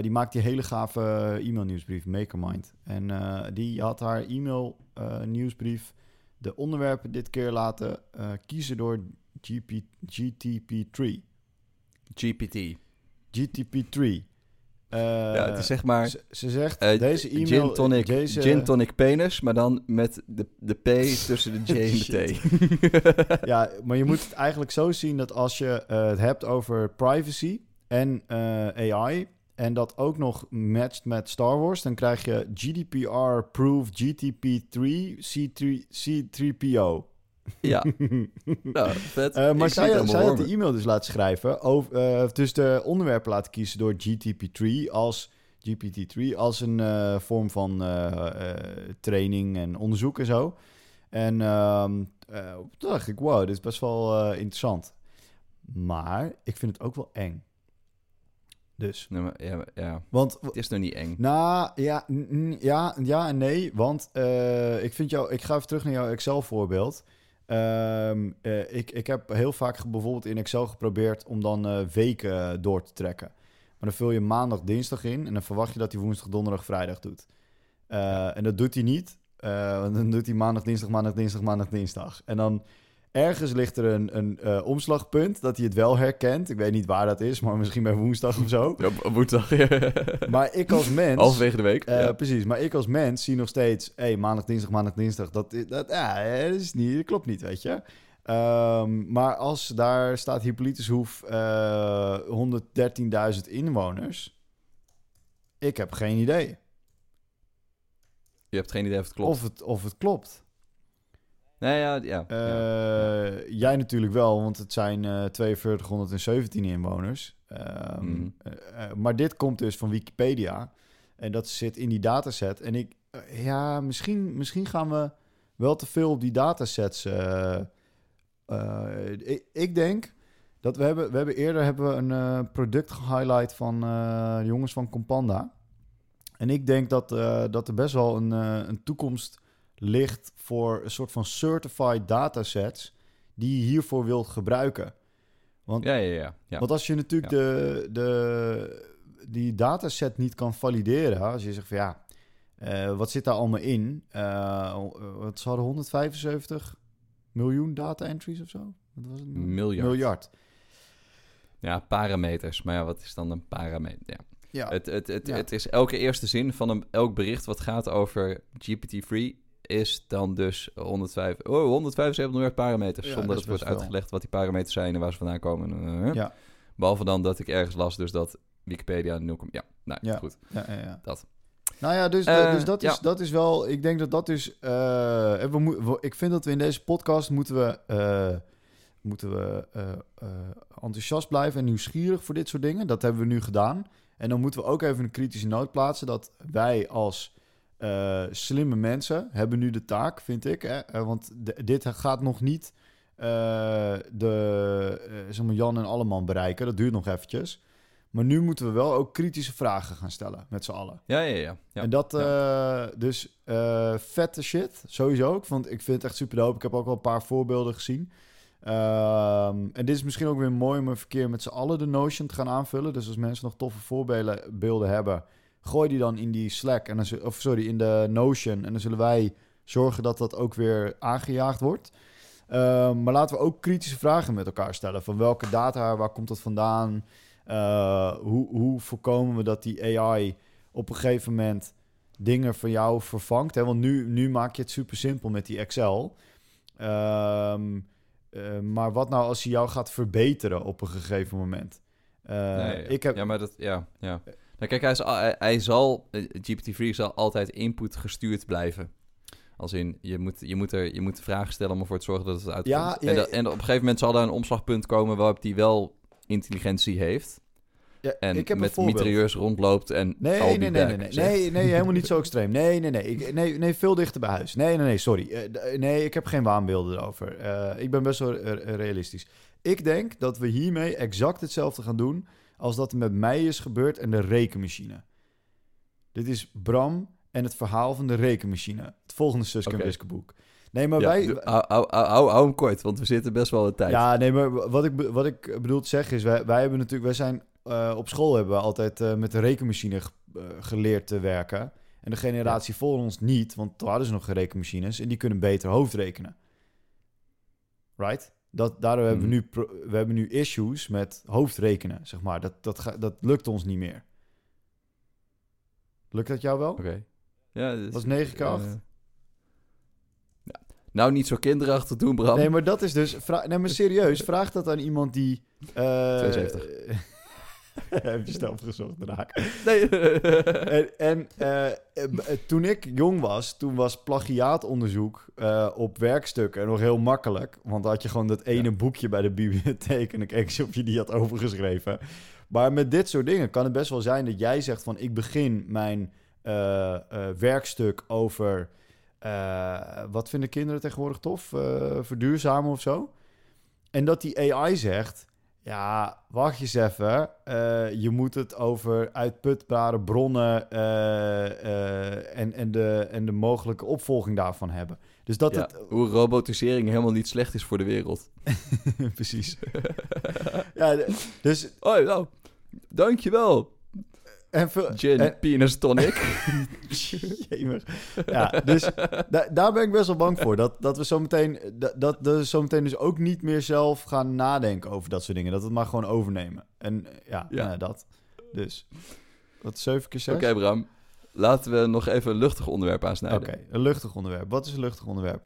Die maakt die hele gave e-mailnieuwsbrief, Makermind. En die had haar e-mail-nieuwsbrief de onderwerpen dit keer laten kiezen door GP, GTP3. GPT. GTP3. Eh, ja, het is zeg maar ze, ze zegt, eh, deze e-mail... gin, tonic, deze, gin tonic penis, maar dan met de, de P tussen de J en de T. (laughs) (laughs) ja, maar je moet het eigenlijk zo zien dat als je eh, het hebt over privacy en AI... en dat ook nog matcht met Star Wars... dan krijg je GDPR-proof GTP3 C3, C3PO. Ja, (laughs) nou, vet. Eh, maar zij, had de e-mail dus laten schrijven. Over, eh, dus de onderwerpen laten kiezen door GTP3 als GPT-3 als een eh, vorm van training en onderzoek en zo. En ehm, eh, toen dacht ik, wow, dit is best wel interessant. Maar ik vind het ook wel eng. Dus, Nee, maar, ja, maar- ja, want het is nog niet eng. nou, ja, ja, ja en nee. Want eh, ik vind jou, ik ga even terug naar jouw Excel-voorbeeld. Ehm, eh, ik, ik heb heel vaak bijvoorbeeld in Excel geprobeerd om dan eh, weken door te trekken. Maar dan vul je maandag, dinsdag in en dan verwacht je dat hij woensdag, donderdag, vrijdag doet. Eh, En dat doet hij niet. Eh, dan doet hij maandag, dinsdag, maandag, dinsdag, maandag, dinsdag. En dan ergens ligt er een, een eh, omslagpunt dat hij het wel herkent. Ik weet niet waar dat is, maar misschien bij woensdag of zo. (laughs) Ja, woensdag. Maar ik als mens... Halverwege de week. Eh, ja. Precies, maar ik als mens zie nog steeds... hey, maandag, dinsdag, maandag, dinsdag. Dat, dat, ja, dat, is niet, dat klopt niet, weet je. Ehm, maar als daar staat Hippolytushoef eh 113.000 inwoners... Ik heb geen idee Je hebt geen idee of het klopt. of het, of het klopt. Nee, ja, ja. Eh, Jij natuurlijk wel, want het zijn eh 4217 inwoners. Ehm, Mhm. eh, maar dit komt dus van Wikipedia. En dat zit in die dataset. En ik, ja, misschien, misschien gaan we wel te veel op die datasets. ik, ik denk dat we hebben, we hebben eerder hebben we een product gehighlight van de jongens van Companda. En ik denk dat, dat er best wel een, een toekomst ligt voor een soort van certified datasets die je hiervoor wilt gebruiken. Want, ja, ja, ja. ja. want als je natuurlijk de, de, die dataset niet kan valideren, als je zegt van ja, eh, wat zit daar allemaal in? Eh, wat ze hadden 175 miljoen data entries of zo? Wat was het? Miljard. Miljard. Ja, parameters. Maar ja, wat is dan een parameter? Ja. Ja, Het, het, het, Ja. het is elke eerste zin van een, elk bericht wat gaat over GPT-3 is dan dus 105, oh, 175 miljard parameters. Ja, zonder dat is wordt uitgelegd wat die parameters zijn en waar ze vandaan komen. Eh, ja, Behalve dan dat ik ergens las dus dat Wikipedia 0, ja, nou Ja. goed. ja, ja, ja. Dat. Nou ja, dus, Eh, dus dat, is, dat is wel... Ik denk dat dat is... eh, we ik vind dat we in deze podcast moeten we... moeten we enthousiast blijven en nieuwsgierig voor dit soort dingen. Dat hebben we nu gedaan. En dan moeten we ook even een kritische noot plaatsen... dat wij als eh, slimme mensen hebben nu de taak, vind ik. Hè? Eh, want dit gaat nog niet eh, de eh, zeg maar Jan en Alleman bereiken. Dat duurt nog eventjes. Maar nu moeten we wel ook kritische vragen gaan stellen met z'n allen. Ja, ja, ja. ja. En dat, eh, dus vette shit, sowieso ook. Want ik vind het echt super dope. Ik heb ook al een paar voorbeelden gezien. Ehm, en dit is misschien ook weer mooi om een verkeer met z'n allen de Notion te gaan aanvullen. Dus als mensen nog toffe voorbeelden beelden hebben, gooi die dan in die Slack. En dan, of sorry, in de Notion. En dan zullen wij zorgen dat dat ook weer aangejaagd wordt. Ehm, maar laten we ook kritische vragen met elkaar stellen. Van welke data, waar komt dat vandaan? Eh, hoe, hoe voorkomen we dat die AI op een gegeven moment dingen van jou vervangt? Hè? Want nu, nu maak je het super simpel met die Excel. Ehm, eh, maar wat nou als hij jou gaat verbeteren op een gegeven moment? Eh. Ik heb, ja, maar dat, ja, ja. Nou, kijk, hij, is, hij, zal, eh, GPT-3 zal altijd input gestuurd blijven. Als in, je moet, je moet, er, je moet vragen stellen om ervoor te zorgen dat het uitkomt. Ja, ja, en, dat- en op een gegeven moment zal daar een omslagpunt komen waarop die wel intelligentie heeft. Ja, en ik heb met mitrailleurs rondloopt en Nee, nee, nee, nee, nee, nee, nee, helemaal niet (laughs) zo extreem. Nee, nee, nee, ik, nee, nee, veel dichter bij huis. Nee, nee, nee, sorry. Eh, d- nee, ik heb geen waanbeelden erover. Eh, ik ben best wel eh, realistisch. Ik denk dat we hiermee exact hetzelfde gaan doen als dat er met mij is gebeurd en de rekenmachine. Dit is Bram en het verhaal van de rekenmachine. Het volgende Suske Wiske boek. Nee, maar Ja, wij... hou, hem kort, want we zitten best wel in tijd. Ja, nee, maar wat ik, wat ik bedoel te zeggen is, wij, wij hebben natuurlijk, wij zijn eh, op school hebben we altijd eh, met de rekenmachine eh, geleerd te werken. En de generatie voor ons niet, want toen hadden ze nog geen rekenmachines en die kunnen beter hoofdrekenen. Right? Dat, daardoor hebben we Mhm. nu, pro- we hebben nu issues met hoofdrekenen, zeg maar. Dat, dat, ga- dat lukt ons niet meer. Lukt dat jou wel? Oké. Ja, dus, Dat was 9 keer 8. eh, ja. Nou, niet zo kinderachtig doen, Bram. Nee, maar dat is dus... Vra nee, maar serieus, vraag dat aan iemand die... eh (laughs) 72. (laughs) (laughs) Heb je snel opgezocht, raak. Nee. (laughs) En, en eh, eh, toen ik jong was, toen was plagiaatonderzoek eh, op werkstukken nog heel makkelijk. Want dan had je gewoon dat ene boekje bij de bibliotheek en dan keek of je die had overgeschreven. Maar met dit soort dingen kan het best wel zijn dat jij zegt van... ik begin mijn werkstuk over... wat vinden kinderen tegenwoordig tof? Verduurzamen of zo? En dat die AI zegt... Ja, wacht eens even. Eh, je moet het over uitputbare bronnen eh, eh, en, en, de, en de mogelijke opvolging daarvan hebben. Dus dat Ja, het... Hoe robotisering helemaal niet slecht is voor de wereld. (laughs) Precies. (laughs) ja, dus... Oh, nou, dankjewel. En Gin, en- penis tonic. (laughs) Ja, dus da- daar ben ik best wel bang voor. Dat, dat we zometeen, dat, dat we zometeen dus ook niet meer zelf gaan nadenken over dat soort dingen. Dat we het maar gewoon overnemen. En ja, Ja. nou, dat. Dus, wat 7 keer 6? Oké, Bram. Laten we nog even een luchtig onderwerp aansnijden. Oké, een luchtig onderwerp. Wat is een luchtig onderwerp?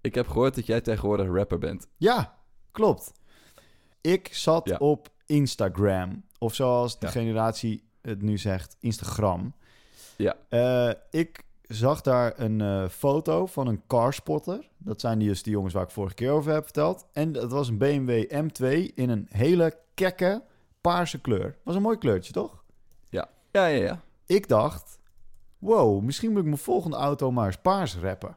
Ik heb gehoord dat jij tegenwoordig rapper bent. Ja, klopt. Ik zat Ja. op Instagram. Of zoals de Ja. generatie het nu zegt, Instagram. Ja. Eh, ik zag daar een eh, foto van een carspotter. Dat zijn die, dus die jongens waar ik vorige keer over heb verteld. En dat was een BMW M2 in een hele kekke paarse kleur. Was een mooi kleurtje, toch? Ja, ja, ja. Ik dacht, wow, misschien moet ik mijn volgende auto maar eens paars rappen.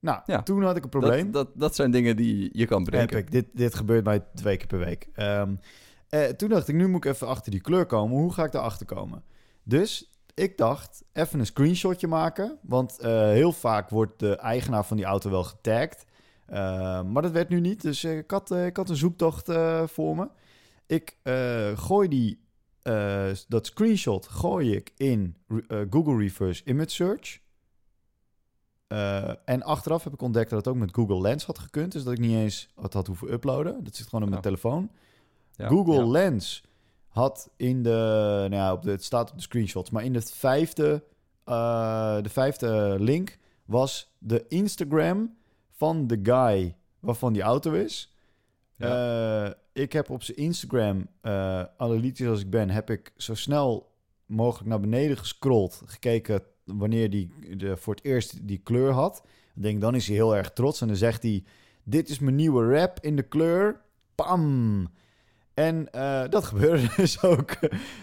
Nou, Ja. toen had ik een probleem. Dat, dat, dat zijn dingen die je kan bedenken. Epic. Dit, dit gebeurt mij twee keer per week. Ehm, eh, toen dacht ik, nu moet ik even achter die kleur komen. Hoe ga ik daarachter komen? Dus ik dacht, even een screenshotje maken. Want eh, heel vaak wordt de eigenaar van die auto wel getagd. Eh, maar dat werd nu niet. Dus ik, had, ik had een zoektocht voor me. Ik gooi die, dat screenshot gooi ik in Google Reverse Image Search. En achteraf heb ik ontdekt dat het ook met Google Lens had gekund. Dus dat ik niet eens het had hoeven uploaden. Dat zit gewoon op mijn Ja. telefoon. Ja, Google ja. Lens had in de, nou ja, op de, het staat op de screenshots, maar in het vijfde, eh, de vijfde link was de Instagram van de guy waarvan die auto is. Eh, ik heb op zijn Instagram, eh analytisch als ik ben, heb ik zo snel mogelijk naar beneden gescrolld, gekeken wanneer die de, voor het eerst die kleur had. Ik denk, dan is hij heel erg trots en dan zegt hij, dit is mijn nieuwe rap in de kleur. Pam! En eh, dat gebeurde (laughs) dus ook.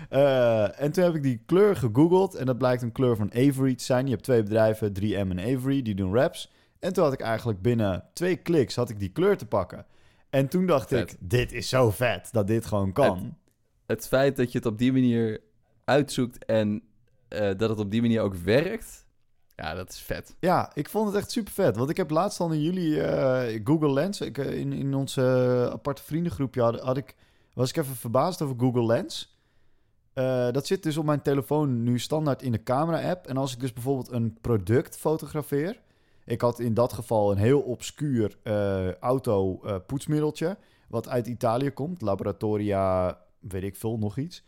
Eh, en toen heb ik die kleur gegoogeld. En dat blijkt een kleur van Avery te zijn. Je hebt twee bedrijven, 3M en Avery, die doen raps. En toen had ik eigenlijk binnen twee kliks had ik die kleur te pakken. En toen dacht Vet. ik, dit is zo vet dat dit gewoon kan. Het feit dat je het op die manier uitzoekt en eh, dat het op die manier ook werkt. Ja, dat is vet. Ja, ik vond het echt super vet. Want ik heb laatst al in jullie Google Lens, ik, in, in onze aparte vriendengroepje had, had ik, was ik even verbaasd over Google Lens. Eh, dat zit dus op mijn telefoon nu standaard in de camera-app. En als ik dus bijvoorbeeld een product fotografeer. Ik had in dat geval een heel obscuur eh, auto-poetsmiddeltje. wat uit Italië komt. Laboratoria, weet ik veel, nog iets.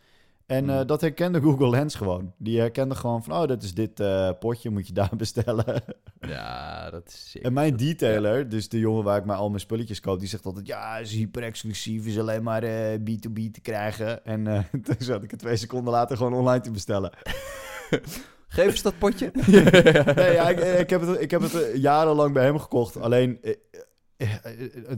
En eh, Hmm. dat herkende Google Lens gewoon. Die herkende gewoon van, oh, dat is dit eh, potje, moet je daar (laughs) bestellen. Ja, dat is sick. en mijn detailer, dus de jongen waar ik maar al mijn spulletjes koop, die zegt altijd, ja, is hyper exclusief, is alleen maar eh, B2B te krijgen. En eh, (laughs) toen zat ik het twee seconden later gewoon online te bestellen. (laughs) Geef eens dat potje. nee, ja, ik, ik heb het, ik heb het eh, jarenlang bij hem gekocht. Alleen, eh, eh, eh,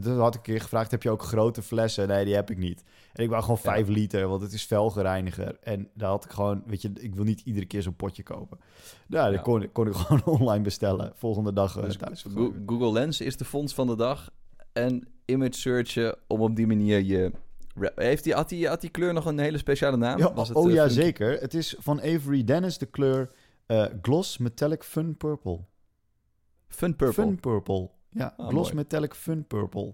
dat had ik een keer gevraagd, heb je ook grote flessen? Nee, die heb ik niet. En ik wou gewoon Ja. 5 liter, want het is velgereiniger. En daar had ik gewoon, weet je, ik wil niet iedere keer zo'n potje kopen. Nou, Ja. dat kon, ik- kon (laughs) ik gewoon online bestellen. Volgende dag eh, Dus thuis. Go- Google Lens is de fonds van de dag. En image searchen om op die manier je... Heeft die, had, die, had die kleur nog een hele speciale naam? Ja, Was het, oh eh, ja, zeker. Het is van Avery Dennis de kleur eh, Gloss Metallic Fun Purple. Fun Purple. Fun Purple. Ja, Ah, Gloss mooi. Metallic Fun Purple.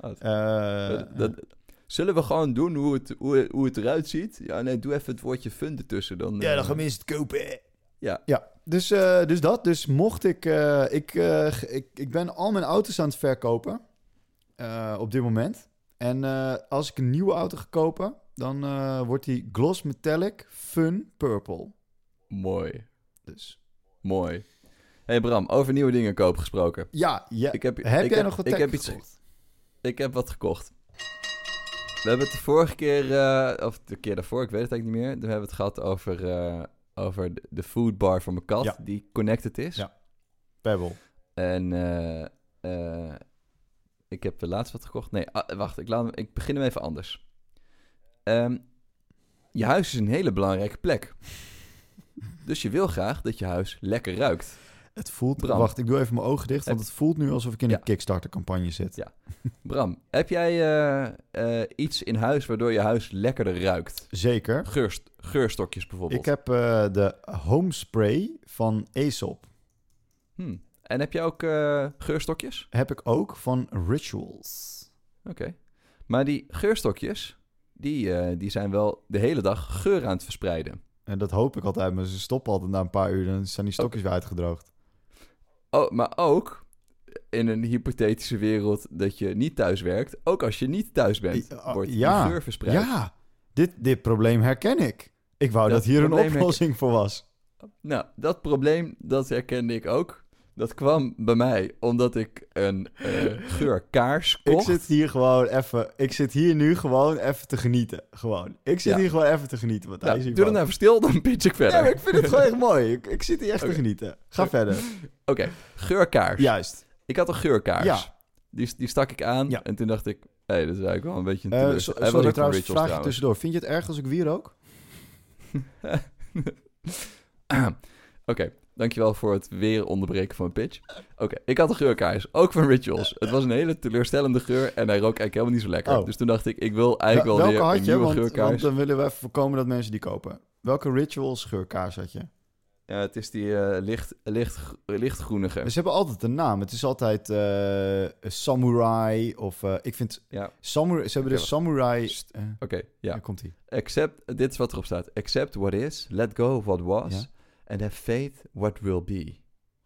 Oh, Eh, Dat- dat- zullen we gewoon doen hoe het, hoe, hoe het eruit ziet? Ja, nee, doe even het woordje fun ertussen. Dan, ja, eh, dan gaan mensen het kopen. Ja. Ja, dus, eh, dus dat. Dus mocht ik... eh, ik, eh, ik... Ik ben al mijn auto's aan het verkopen. eh, op dit moment. En eh, als ik een nieuwe auto ga kopen... dan eh, wordt die Gloss Metallic Fun Purple. Mooi, Dus mooi. Hey Bram, over nieuwe dingen koop gesproken. ja, ja. Ik heb, heb ik jij nog wat ik heb iets, gekocht? Ik heb wat gekocht. We hebben het de vorige keer, eh, of de keer daarvoor, ik weet het eigenlijk niet meer. We hebben het gehad over, eh, over de, de foodbar van mijn kat, Ja. die connected is. Ja. Pebble. En eh, ik heb laatst wat gekocht. Nee, ah, wacht, ik, laat, hem- ik begin hem even anders. Ehm, je huis is een hele belangrijke plek. Dus je wil graag dat je huis lekker ruikt. Het voelt... Bram. Wacht, ik doe even mijn ogen dicht, want het voelt nu alsof ik in Ja. een Kickstarter-campagne zit. Ja. Bram, heb jij eh, eh, iets in huis waardoor je huis lekkerder ruikt? Zeker. Geurst, geurstokjes bijvoorbeeld. Ik heb eh, de home spray van Aesop. Hm. En heb je ook geurstokjes? Heb ik ook van Rituals. Oké. Maar die geurstokjes, die, die zijn wel de hele dag geur aan het verspreiden. En dat hoop ik altijd, maar ze stoppen altijd na een paar uur. Dan zijn die stokjes weer uitgedroogd. Oh, maar ook in een hypothetische wereld dat je niet thuis werkt, ook als je niet thuis bent, Ja, wordt ja. die geur verspreid. Ja, dit, dit probleem herken ik. Ik wou dat, Dat hier een oplossing voor was. Nou, dat probleem, dat herkende ik ook. Dat kwam bij mij omdat ik een eh, (laughs) geurkaars Ik kocht. zit hier gewoon even... Ik zit hier nu gewoon even te genieten. Gewoon. Ik zit Ja. hier gewoon even te genieten. Wat Nou, hij doe dan even stil, dan pitch ik verder. Ja, maar ik vind het gewoon echt (laughs) mooi. Ik, ik zit hier echt te genieten. Ga verder. Oké, geurkaars. Juist. Ik had een geurkaars. Ja. Die, die stak ik aan Ja. en toen dacht ik... Hé, hey, dat is eigenlijk wel een beetje een so- Hij sorry van trouwens, Rituals vraag trouwens. tussendoor. Vind je het erg als ik wier ook? (laughs) Oké, dankjewel voor het weer onderbreken van mijn pitch. Oké, ik had een geurkaars, ook van Rituals. Het was een hele teleurstellende geur en hij rook eigenlijk helemaal niet zo lekker. Oh. Dus toen dacht ik, ik wil eigenlijk Wel- weer had een je? nieuwe Want, want geurkaars. dan willen we even voorkomen dat mensen die kopen. Welke Rituals geurkaars had je? Ja, het is die eh, licht, licht, lichtgroenige. Ze hebben altijd een naam. Het is altijd eh, Samurai of... eh, ik vind... Ja, Samurai, ze hebben Oké, dus Samurai... Eh, oké, ja. Daar komt hij. Accept, dit is wat erop staat. Accept what is, let go of what was, Ja. And have faith what will be.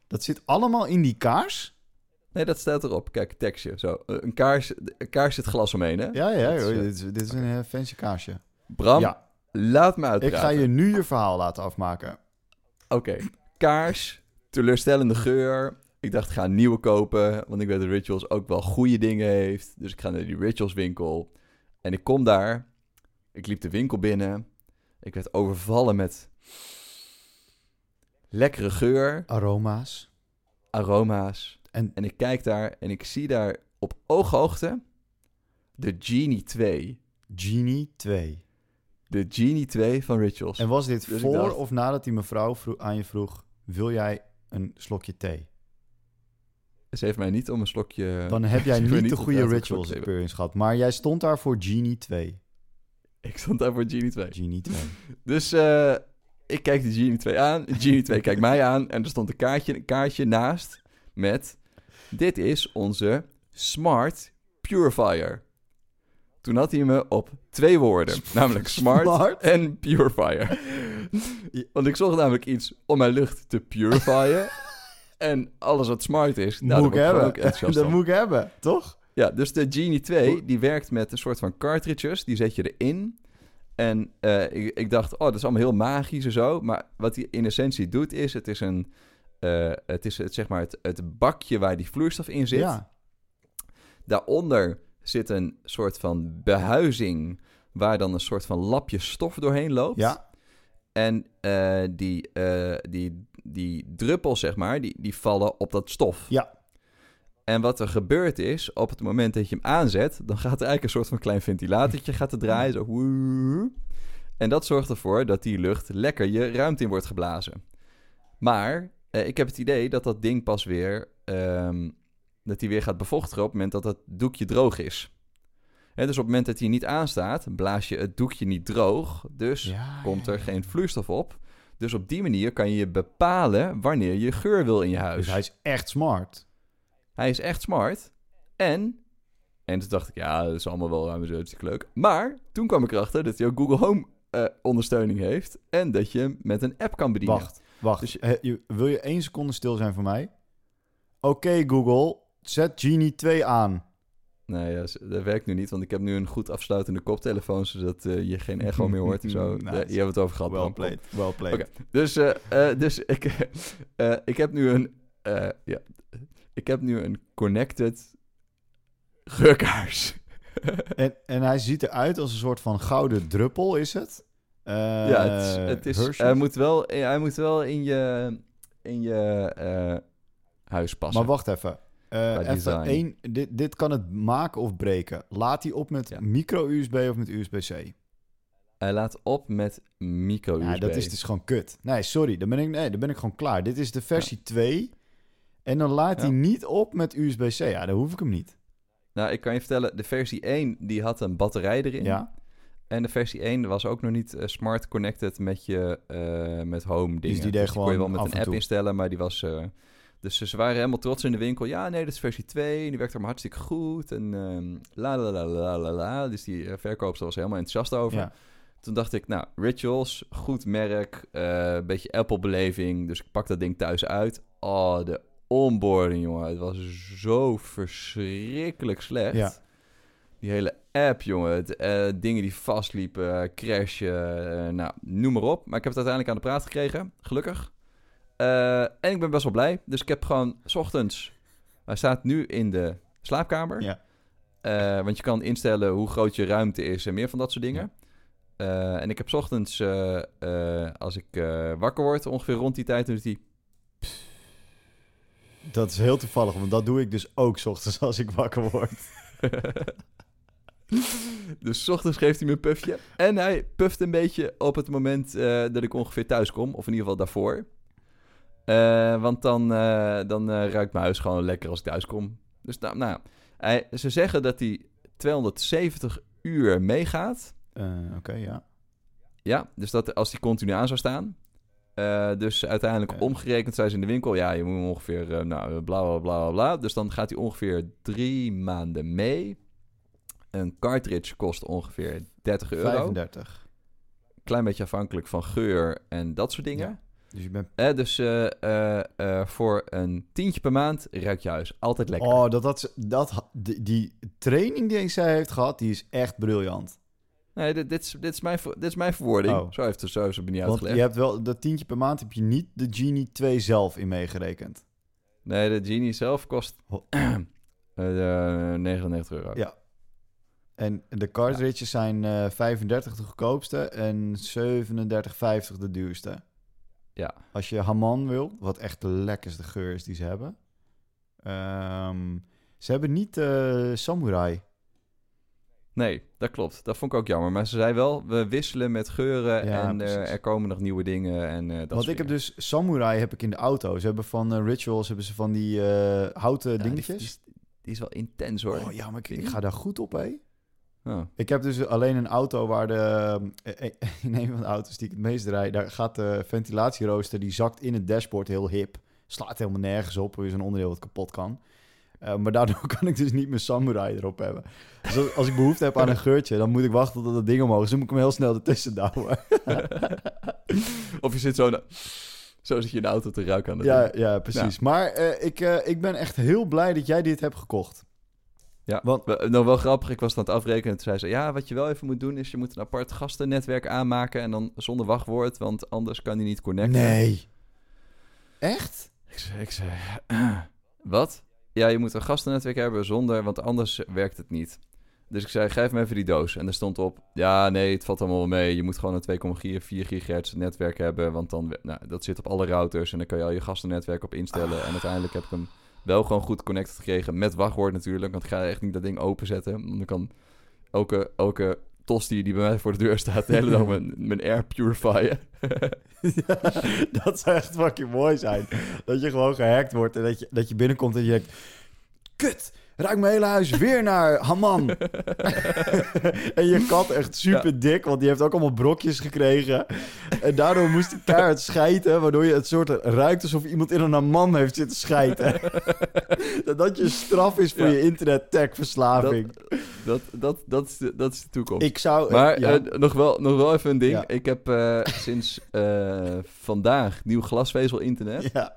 Dat zit allemaal in die kaars? Nee, dat staat erop. Kijk, tekstje. Zo. Eh, Een kaars, een kaars zit glas omheen, hè? Ja, ja. Is, eh, dit, is, dit is een eh, fancy kaarsje. Bram, ja, laat me ik uitpraten. ga je nu je verhaal laten afmaken. Oké, kaars, teleurstellende geur. Ik dacht, ik ga een nieuwe kopen, want ik weet dat Rituals ook wel goede dingen heeft. Dus ik ga naar die Rituals winkel. En ik kom daar. Ik liep de winkel binnen. Ik werd overvallen met lekkere geur, Aroma's. aroma's. En En ik kijk daar en ik zie daar op ooghoogte de Genie 2. Genie 2. De Genie 2 van Rituals. En was dit Dus ik voor dacht- of nadat die mevrouw vro- aan je vroeg... wil jij een slokje thee? Ze heeft mij niet om een slokje... Dan heb (laughs) jij ze heeft mij niet de goede Rituals slokje experience gehad. Maar jij stond daar voor Genie 2. Ik stond daar voor Genie 2. Genie 2. (laughs) Dus eh, ik kijk de Genie 2 aan. Genie 2 kijkt mij aan. En er stond een kaartje, een kaartje naast met... Dit is onze Smart Purifier. Toen had hij me op twee woorden. namelijk smart, Smart? en Purifier. Want ik zocht namelijk iets om mijn lucht te purifyen. (laughs) en alles wat smart is, nou, moet ik hebben. ook enthousiast dat moet ik hebben, toch? Ja, dus de Genie 2, die werkt met een soort van cartridges. Die zet je erin. En eh, ik, ik dacht, oh, dat is allemaal heel magisch en zo. Maar wat hij in essentie doet is, het is een... eh, het is het, zeg maar het, het bakje waar die vloeistof in zit. Ja. Daaronder zit een soort van behuizing... waar dan een soort van lapje stof doorheen loopt. Ja. En eh, die, die, die druppels, zeg maar, die, die vallen op dat stof. Ja. En wat er gebeurt is, op het moment dat je hem aanzet, dan gaat er eigenlijk een soort van klein ventilatortje gaat er draaien. Zo. En dat zorgt ervoor dat die lucht lekker je ruimte in wordt geblazen. Maar eh, ik heb het idee dat dat ding pas weer, ehm, dat hij weer gaat bevochtigen op het moment dat dat doekje droog is. Hè, dus op het moment dat hij niet aanstaat, blaas je het doekje niet droog. Dus Ja, komt ja, er ja. geen vloeistof op. Dus op die manier kan je bepalen wanneer je geur wil in je huis. Dus hij is echt smart. Hij is echt smart. En, en toen dacht ik, ja, dat is allemaal wel ruim zo hartstikke leuk. Maar toen kwam ik erachter dat hij ook Google Home eh, ondersteuning heeft. En dat je hem met een app kan bedienen. Wacht, wacht. Dus je- je- wil je één seconde stil zijn voor mij? Oké, Google, zet Genie 2 aan. Nee, ja, dat werkt nu niet, want ik heb nu een goed afsluitende koptelefoon, zodat eh, je geen echo meer hoort en zo. (laughs) Nice. Hebben we het over gehad. Well played, well played. Dus, eh, dus ik, (laughs) ik heb nu een, ja, ik heb nu een connected geurkaars. (laughs) En, en hij ziet eruit als een soort van gouden druppel, is het? Eh, ja, het is, het is, Hershey's? hij, moet wel, hij moet wel in je, in je eh, huis passen. Maar wacht even. Eh, even één, dit, dit kan het maken of breken. Laat hij op met Ja. micro-USB of met USB-C? Hij laat op met micro-USB. Ja, dat is dus gewoon kut. Nee, sorry, dan ben ik, nee, dan ben ik gewoon klaar. Dit is de versie 2. En dan laat Ja. hij niet op met USB-C. Ja, dan hoef ik hem niet. Nou, ik kan je vertellen, de versie 1 die had een batterij erin. Ja, En de versie 1 was ook nog niet eh, smart connected met je eh, met home dingen. die deed kon je wel gewoon met een en app toe. instellen, maar die was... eh, dus ze waren helemaal trots in de winkel. Ja, nee, dat is versie 2. En die werkt allemaal hartstikke goed. En ehm, la la la la la la. Dus die verkoopster was helemaal enthousiast over. ja. Toen dacht ik, nou, Rituals, goed merk. Een beetje Apple-beleving. Dus ik pak dat ding thuis uit. Oh, de onboarding, jongen. Het was zo verschrikkelijk slecht. Ja. Die hele app, jongen. Het, eh, dingen die vastliepen, crashen, eh, nou, noem maar op. Maar ik heb het uiteindelijk aan de praat gekregen, gelukkig. Eh, en ik ben best wel blij. Dus ik heb gewoon, s ochtends... Hij staat nu in de slaapkamer. Ja. Want je kan instellen hoe groot je ruimte is en meer van dat soort dingen. En ik heb 's ochtends, als ik wakker word, ongeveer rond die tijd, doet hij... Dat is heel toevallig, want dat doe ik dus ook 's ochtends als ik wakker word. (laughs) dus 's ochtends geeft hij me een puffje. En hij puft een beetje op het moment eh, dat ik ongeveer thuis kom. Of in ieder geval daarvoor. Eh, want dan, eh, dan ruikt mijn huis gewoon lekker als ik thuis kom. Dus nou, nou hij, ze zeggen dat hij 270 uur meegaat. Oké, ja. Ja, dus dat als die continu aan zou staan. Eh, dus uiteindelijk omgerekend zijn ze in de winkel. Ja, je moet ongeveer, eh, nou, bla bla bla bla bla. Dus dan gaat hij ongeveer drie maanden mee. Een cartridge kost ongeveer 30 euro. 35. Klein beetje afhankelijk van geur en dat soort dingen. Ja. Dus je bent... Eh, dus eh, eh, eh, voor een tientje per maand ruikt je huis. Altijd lekker. Oh, dat, dat, dat, die training die zij heeft gehad, die is echt briljant. Nee, dit, dit, is, dit, is mijn, dit is mijn verwoording. Oh. Zo heeft ze zo me niet uitgelegd. je hebt wel, dat tientje per maand heb je niet de Genie 2 zelf in meegerekend. Nee, de Genie zelf kost Ho- (clears throat) eh, eh, 99 euro. Ja. En de cartridges zijn eh 35 de goedkoopste en 37,50 de duurste. Ja. Als je Haman wil, wat echt de lekkerste geur is die ze hebben. Ehm, ze hebben niet eh, Samurai. Nee, dat klopt. Dat vond ik ook jammer. Maar ze zei wel, we wisselen met geuren Ja, en eh, er komen nog nieuwe dingen. En, eh dat Want ik heb dus Samurai heb ik in de auto. Ze hebben van eh, Rituals hebben ze van die houten Ja, dingetjes. Die, is- die is wel intens hoor. oh ja, maar ik, ga daar goed op, hé. Oh. Ik heb dus alleen een auto waar de... (laughs) In een van de auto's die ik het meest rijd... daar gaat de ventilatierooster... die zakt in het dashboard heel hip. Slaat helemaal nergens op. Er is een onderdeel wat kapot kan. Eh, maar daardoor (laughs) kan ik dus niet mijn Samurai erop hebben. Dus als, ik behoefte heb aan een geurtje... dan moet ik wachten tot dat ding omhoog is. Dan moet ik hem heel snel ertussen douwen. (laughs) of je zit zo... na- Zo zit je in de auto te ruiken aan de ja, ja, precies. Maar eh, ik, eh, ik ben echt heel blij dat jij dit hebt gekocht. Ja, Want- nou wel grappig, ik was aan het afrekenen. Toen zei ze, ja, wat je wel even moet doen is je moet een apart gastennetwerk aanmaken en dan zonder wachtwoord, want anders kan die niet connecten. Nee. Echt? Ik zei, ik zei (clears throat) wat? Ja, je moet een gastennetwerk hebben zonder, want anders werkt het niet. Dus ik zei, geef me even die doos. En er stond op, ja, nee, het valt allemaal wel mee. Je moet gewoon een 2,4 gigahertz netwerk hebben, want dan, nou, dat zit op alle routers en dan kan je al je gastennetwerk op instellen. En uiteindelijk heb ik hem Wel gewoon goed connected gekregen met wachtwoord natuurlijk. Want ik ga echt niet dat ding openzetten. Dan kan elke, elke tosti die bij mij voor de deur staat... de hele dag mijn, mijn air purifieren. Ja, (laughs) dat zou echt fucking mooi zijn. Dat je gewoon gehackt wordt en dat je, dat je binnenkomt en je denkt... Kut, ruik mijn hele huis weer naar Haman. (laughs) en je kat echt super dik, want die heeft ook allemaal brokjes gekregen. En daardoor moest hij keihard schijten, waardoor je het soort ruikt alsof iemand in een Haman heeft zitten schijten. (laughs) dat je straf is voor Ja. je internet-tech-verslaving. Dat, dat, dat, is de, dat is de toekomst. Ik zou... Maar ja. eh, nog, wel, nog wel even een ding. Ja. Ik heb eh, sinds eh, vandaag nieuw glasvezel-internet. ja.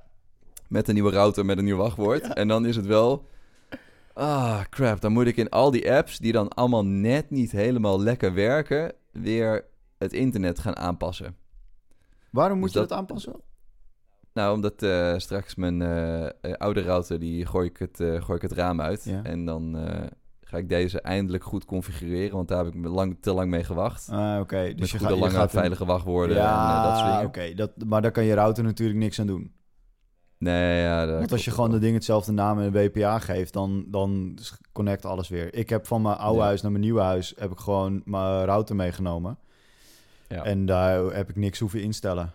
Met een nieuwe router, met een nieuw wachtwoord. En dan is het wel... Ah, crap. Dan moet ik in al die apps, die dan allemaal net niet helemaal lekker werken... weer het internet gaan aanpassen. Waarom moet Dus je dat- aanpassen? Nou, omdat eh, straks mijn eh, eh, oude router, die gooi ik het, gooi ik het raam uit. Ja. En dan ga ik deze eindelijk goed configureren. Want daar heb ik lang, te lang mee gewacht. Ah, oké. Dus je, goede, gaat, je lange, gaat veilige wachtwoorden ja, en dat soort dingen. oké. Dat, maar daar kan je router natuurlijk niks aan doen. Nee, ja. dat Want als je gewoon de dingen hetzelfde naam en een WPA geeft, dan, dan connect alles weer. Ik heb van mijn oude Ja. huis naar mijn nieuwe huis heb ik gewoon mijn router meegenomen. Ja. En daar heb ik niks hoeven instellen.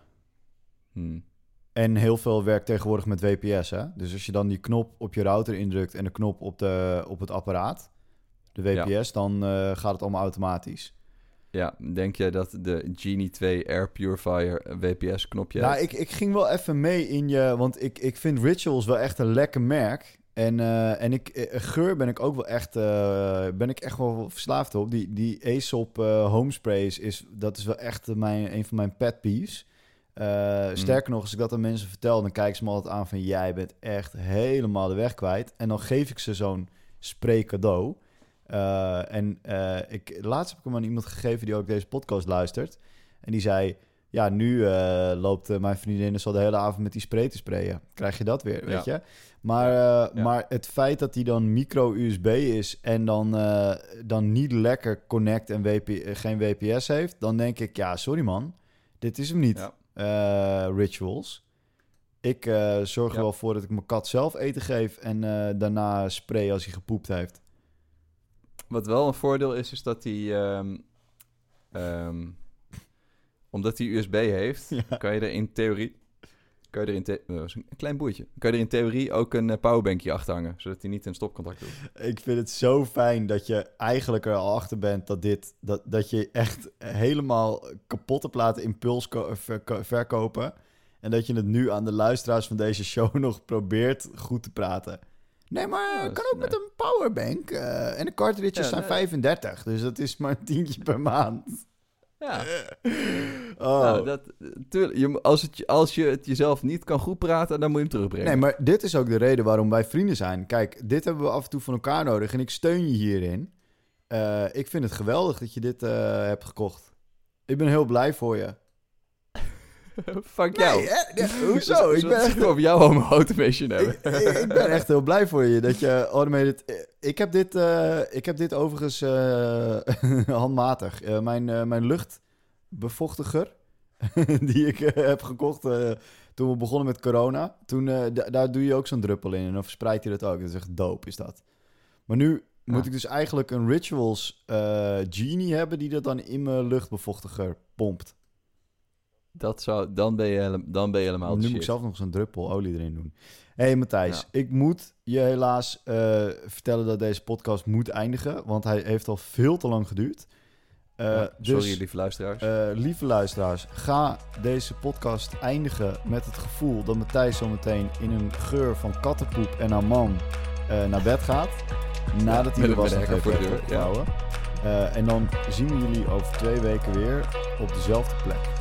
Hmm. En heel veel werkt tegenwoordig met WPS. Hè? Dus als je dan die knop op je router indrukt en de knop op, de, op het apparaat, de WPS, dan eh, gaat het allemaal automatisch. Ja, denk jij dat de Genie 2 Air Purifier WPS-knopje Nou, heeft? ik, ik ging wel even mee in je... Want ik, ik vind Rituals wel echt een lekker merk. En, eh, en ik, eh, geur ben ik ook wel echt... eh, ben ik echt wel verslaafd op. Die, die Aesop eh home sprays, is, dat is wel echt mijn, een van mijn pet peeves. Eh, Sterker nog, als ik dat aan mensen vertel... dan kijken ze me altijd aan van... jij bent echt helemaal de weg kwijt. En dan geef ik ze zo'n spray cadeau... Eh, en eh, ik, laatst heb ik hem aan iemand gegeven die ook deze podcast luistert. En die zei: Ja, nu eh, loopt mijn vriendin dus al de hele avond met die spray te sprayen. Krijg je dat weer, weet je? Maar, Ja. maar het feit dat die dan micro-USB is en dan, dan niet lekker connect en WP, geen WPS heeft, dan denk ik: Ja, sorry man, dit is hem niet. Ja. Rituals. Ik zorg er wel voor dat ik mijn kat zelf eten geef en daarna spray als hij gepoept heeft. Wat wel een voordeel is, is dat hij... ehm, ehm, omdat hij USB heeft, Ja. kan je er in theorie... Kan je er in the- eh, een klein boertje. Kan je er in theorie ook een eh, powerbankje achter hangen, zodat hij niet in stopcontact doet. Ik vind het zo fijn dat je eigenlijk er al achter bent dat, dit, dat, dat je echt helemaal kapotte platen impuls verko- verkopen. En dat je het nu aan de luisteraars van deze show (laughs) nog probeert goed te praten. Nee, maar kan ook met een powerbank. eh, en de cartridges Ja, zijn nee. 35, dus dat is maar een tientje per maand. Ja, (laughs) Oh. nou, dat, tuurlijk, je, als, het, je- als je het jezelf niet kan goed praten, dan moet je hem terugbrengen. Nee, maar dit is ook de reden waarom wij vrienden zijn. Kijk, dit hebben we af en toe van elkaar nodig en ik steun je hierin. Eh, ik vind het geweldig dat je dit eh, hebt gekocht. Ik ben heel blij voor je. (laughs) Fuck jou. Nee, hè? Nee, Dus- (laughs) hoezo? Ik ben, echt, over jouw home automation hebben. ik, ik- ik ben echt heel blij voor je dat je automated... Ik heb dit, eh, ik heb dit overigens eh, (laughs) handmatig. Eh, mijn, mijn luchtbevochtiger, die ik heb gekocht toen we begonnen met corona. Toen, da- daar doe je ook zo'n druppel in en dan verspreidt hij dat ook. Dat is echt dope, is dat. Maar nu moet Ja. ik dus eigenlijk een Rituals Genie hebben die dat dan in mijn luchtbevochtiger pompt. Dat zou, dan, ben je, dan ben je helemaal nu moet ik zelf nog eens een druppel olie erin doen. Hé hey Matthijs, Ja. ik moet je helaas eh, vertellen dat deze podcast moet eindigen, want hij heeft al veel te lang geduurd. Eh, Ja, sorry, dus, lieve luisteraars. eh, lieve luisteraars, ga deze podcast eindigen met het gevoel dat Matthijs zometeen in een geur van kattenpoep en Amman eh naar bed gaat. Nadat hij de een was nog voor de deur, ja. en dan zien we jullie over twee weken weer op dezelfde plek.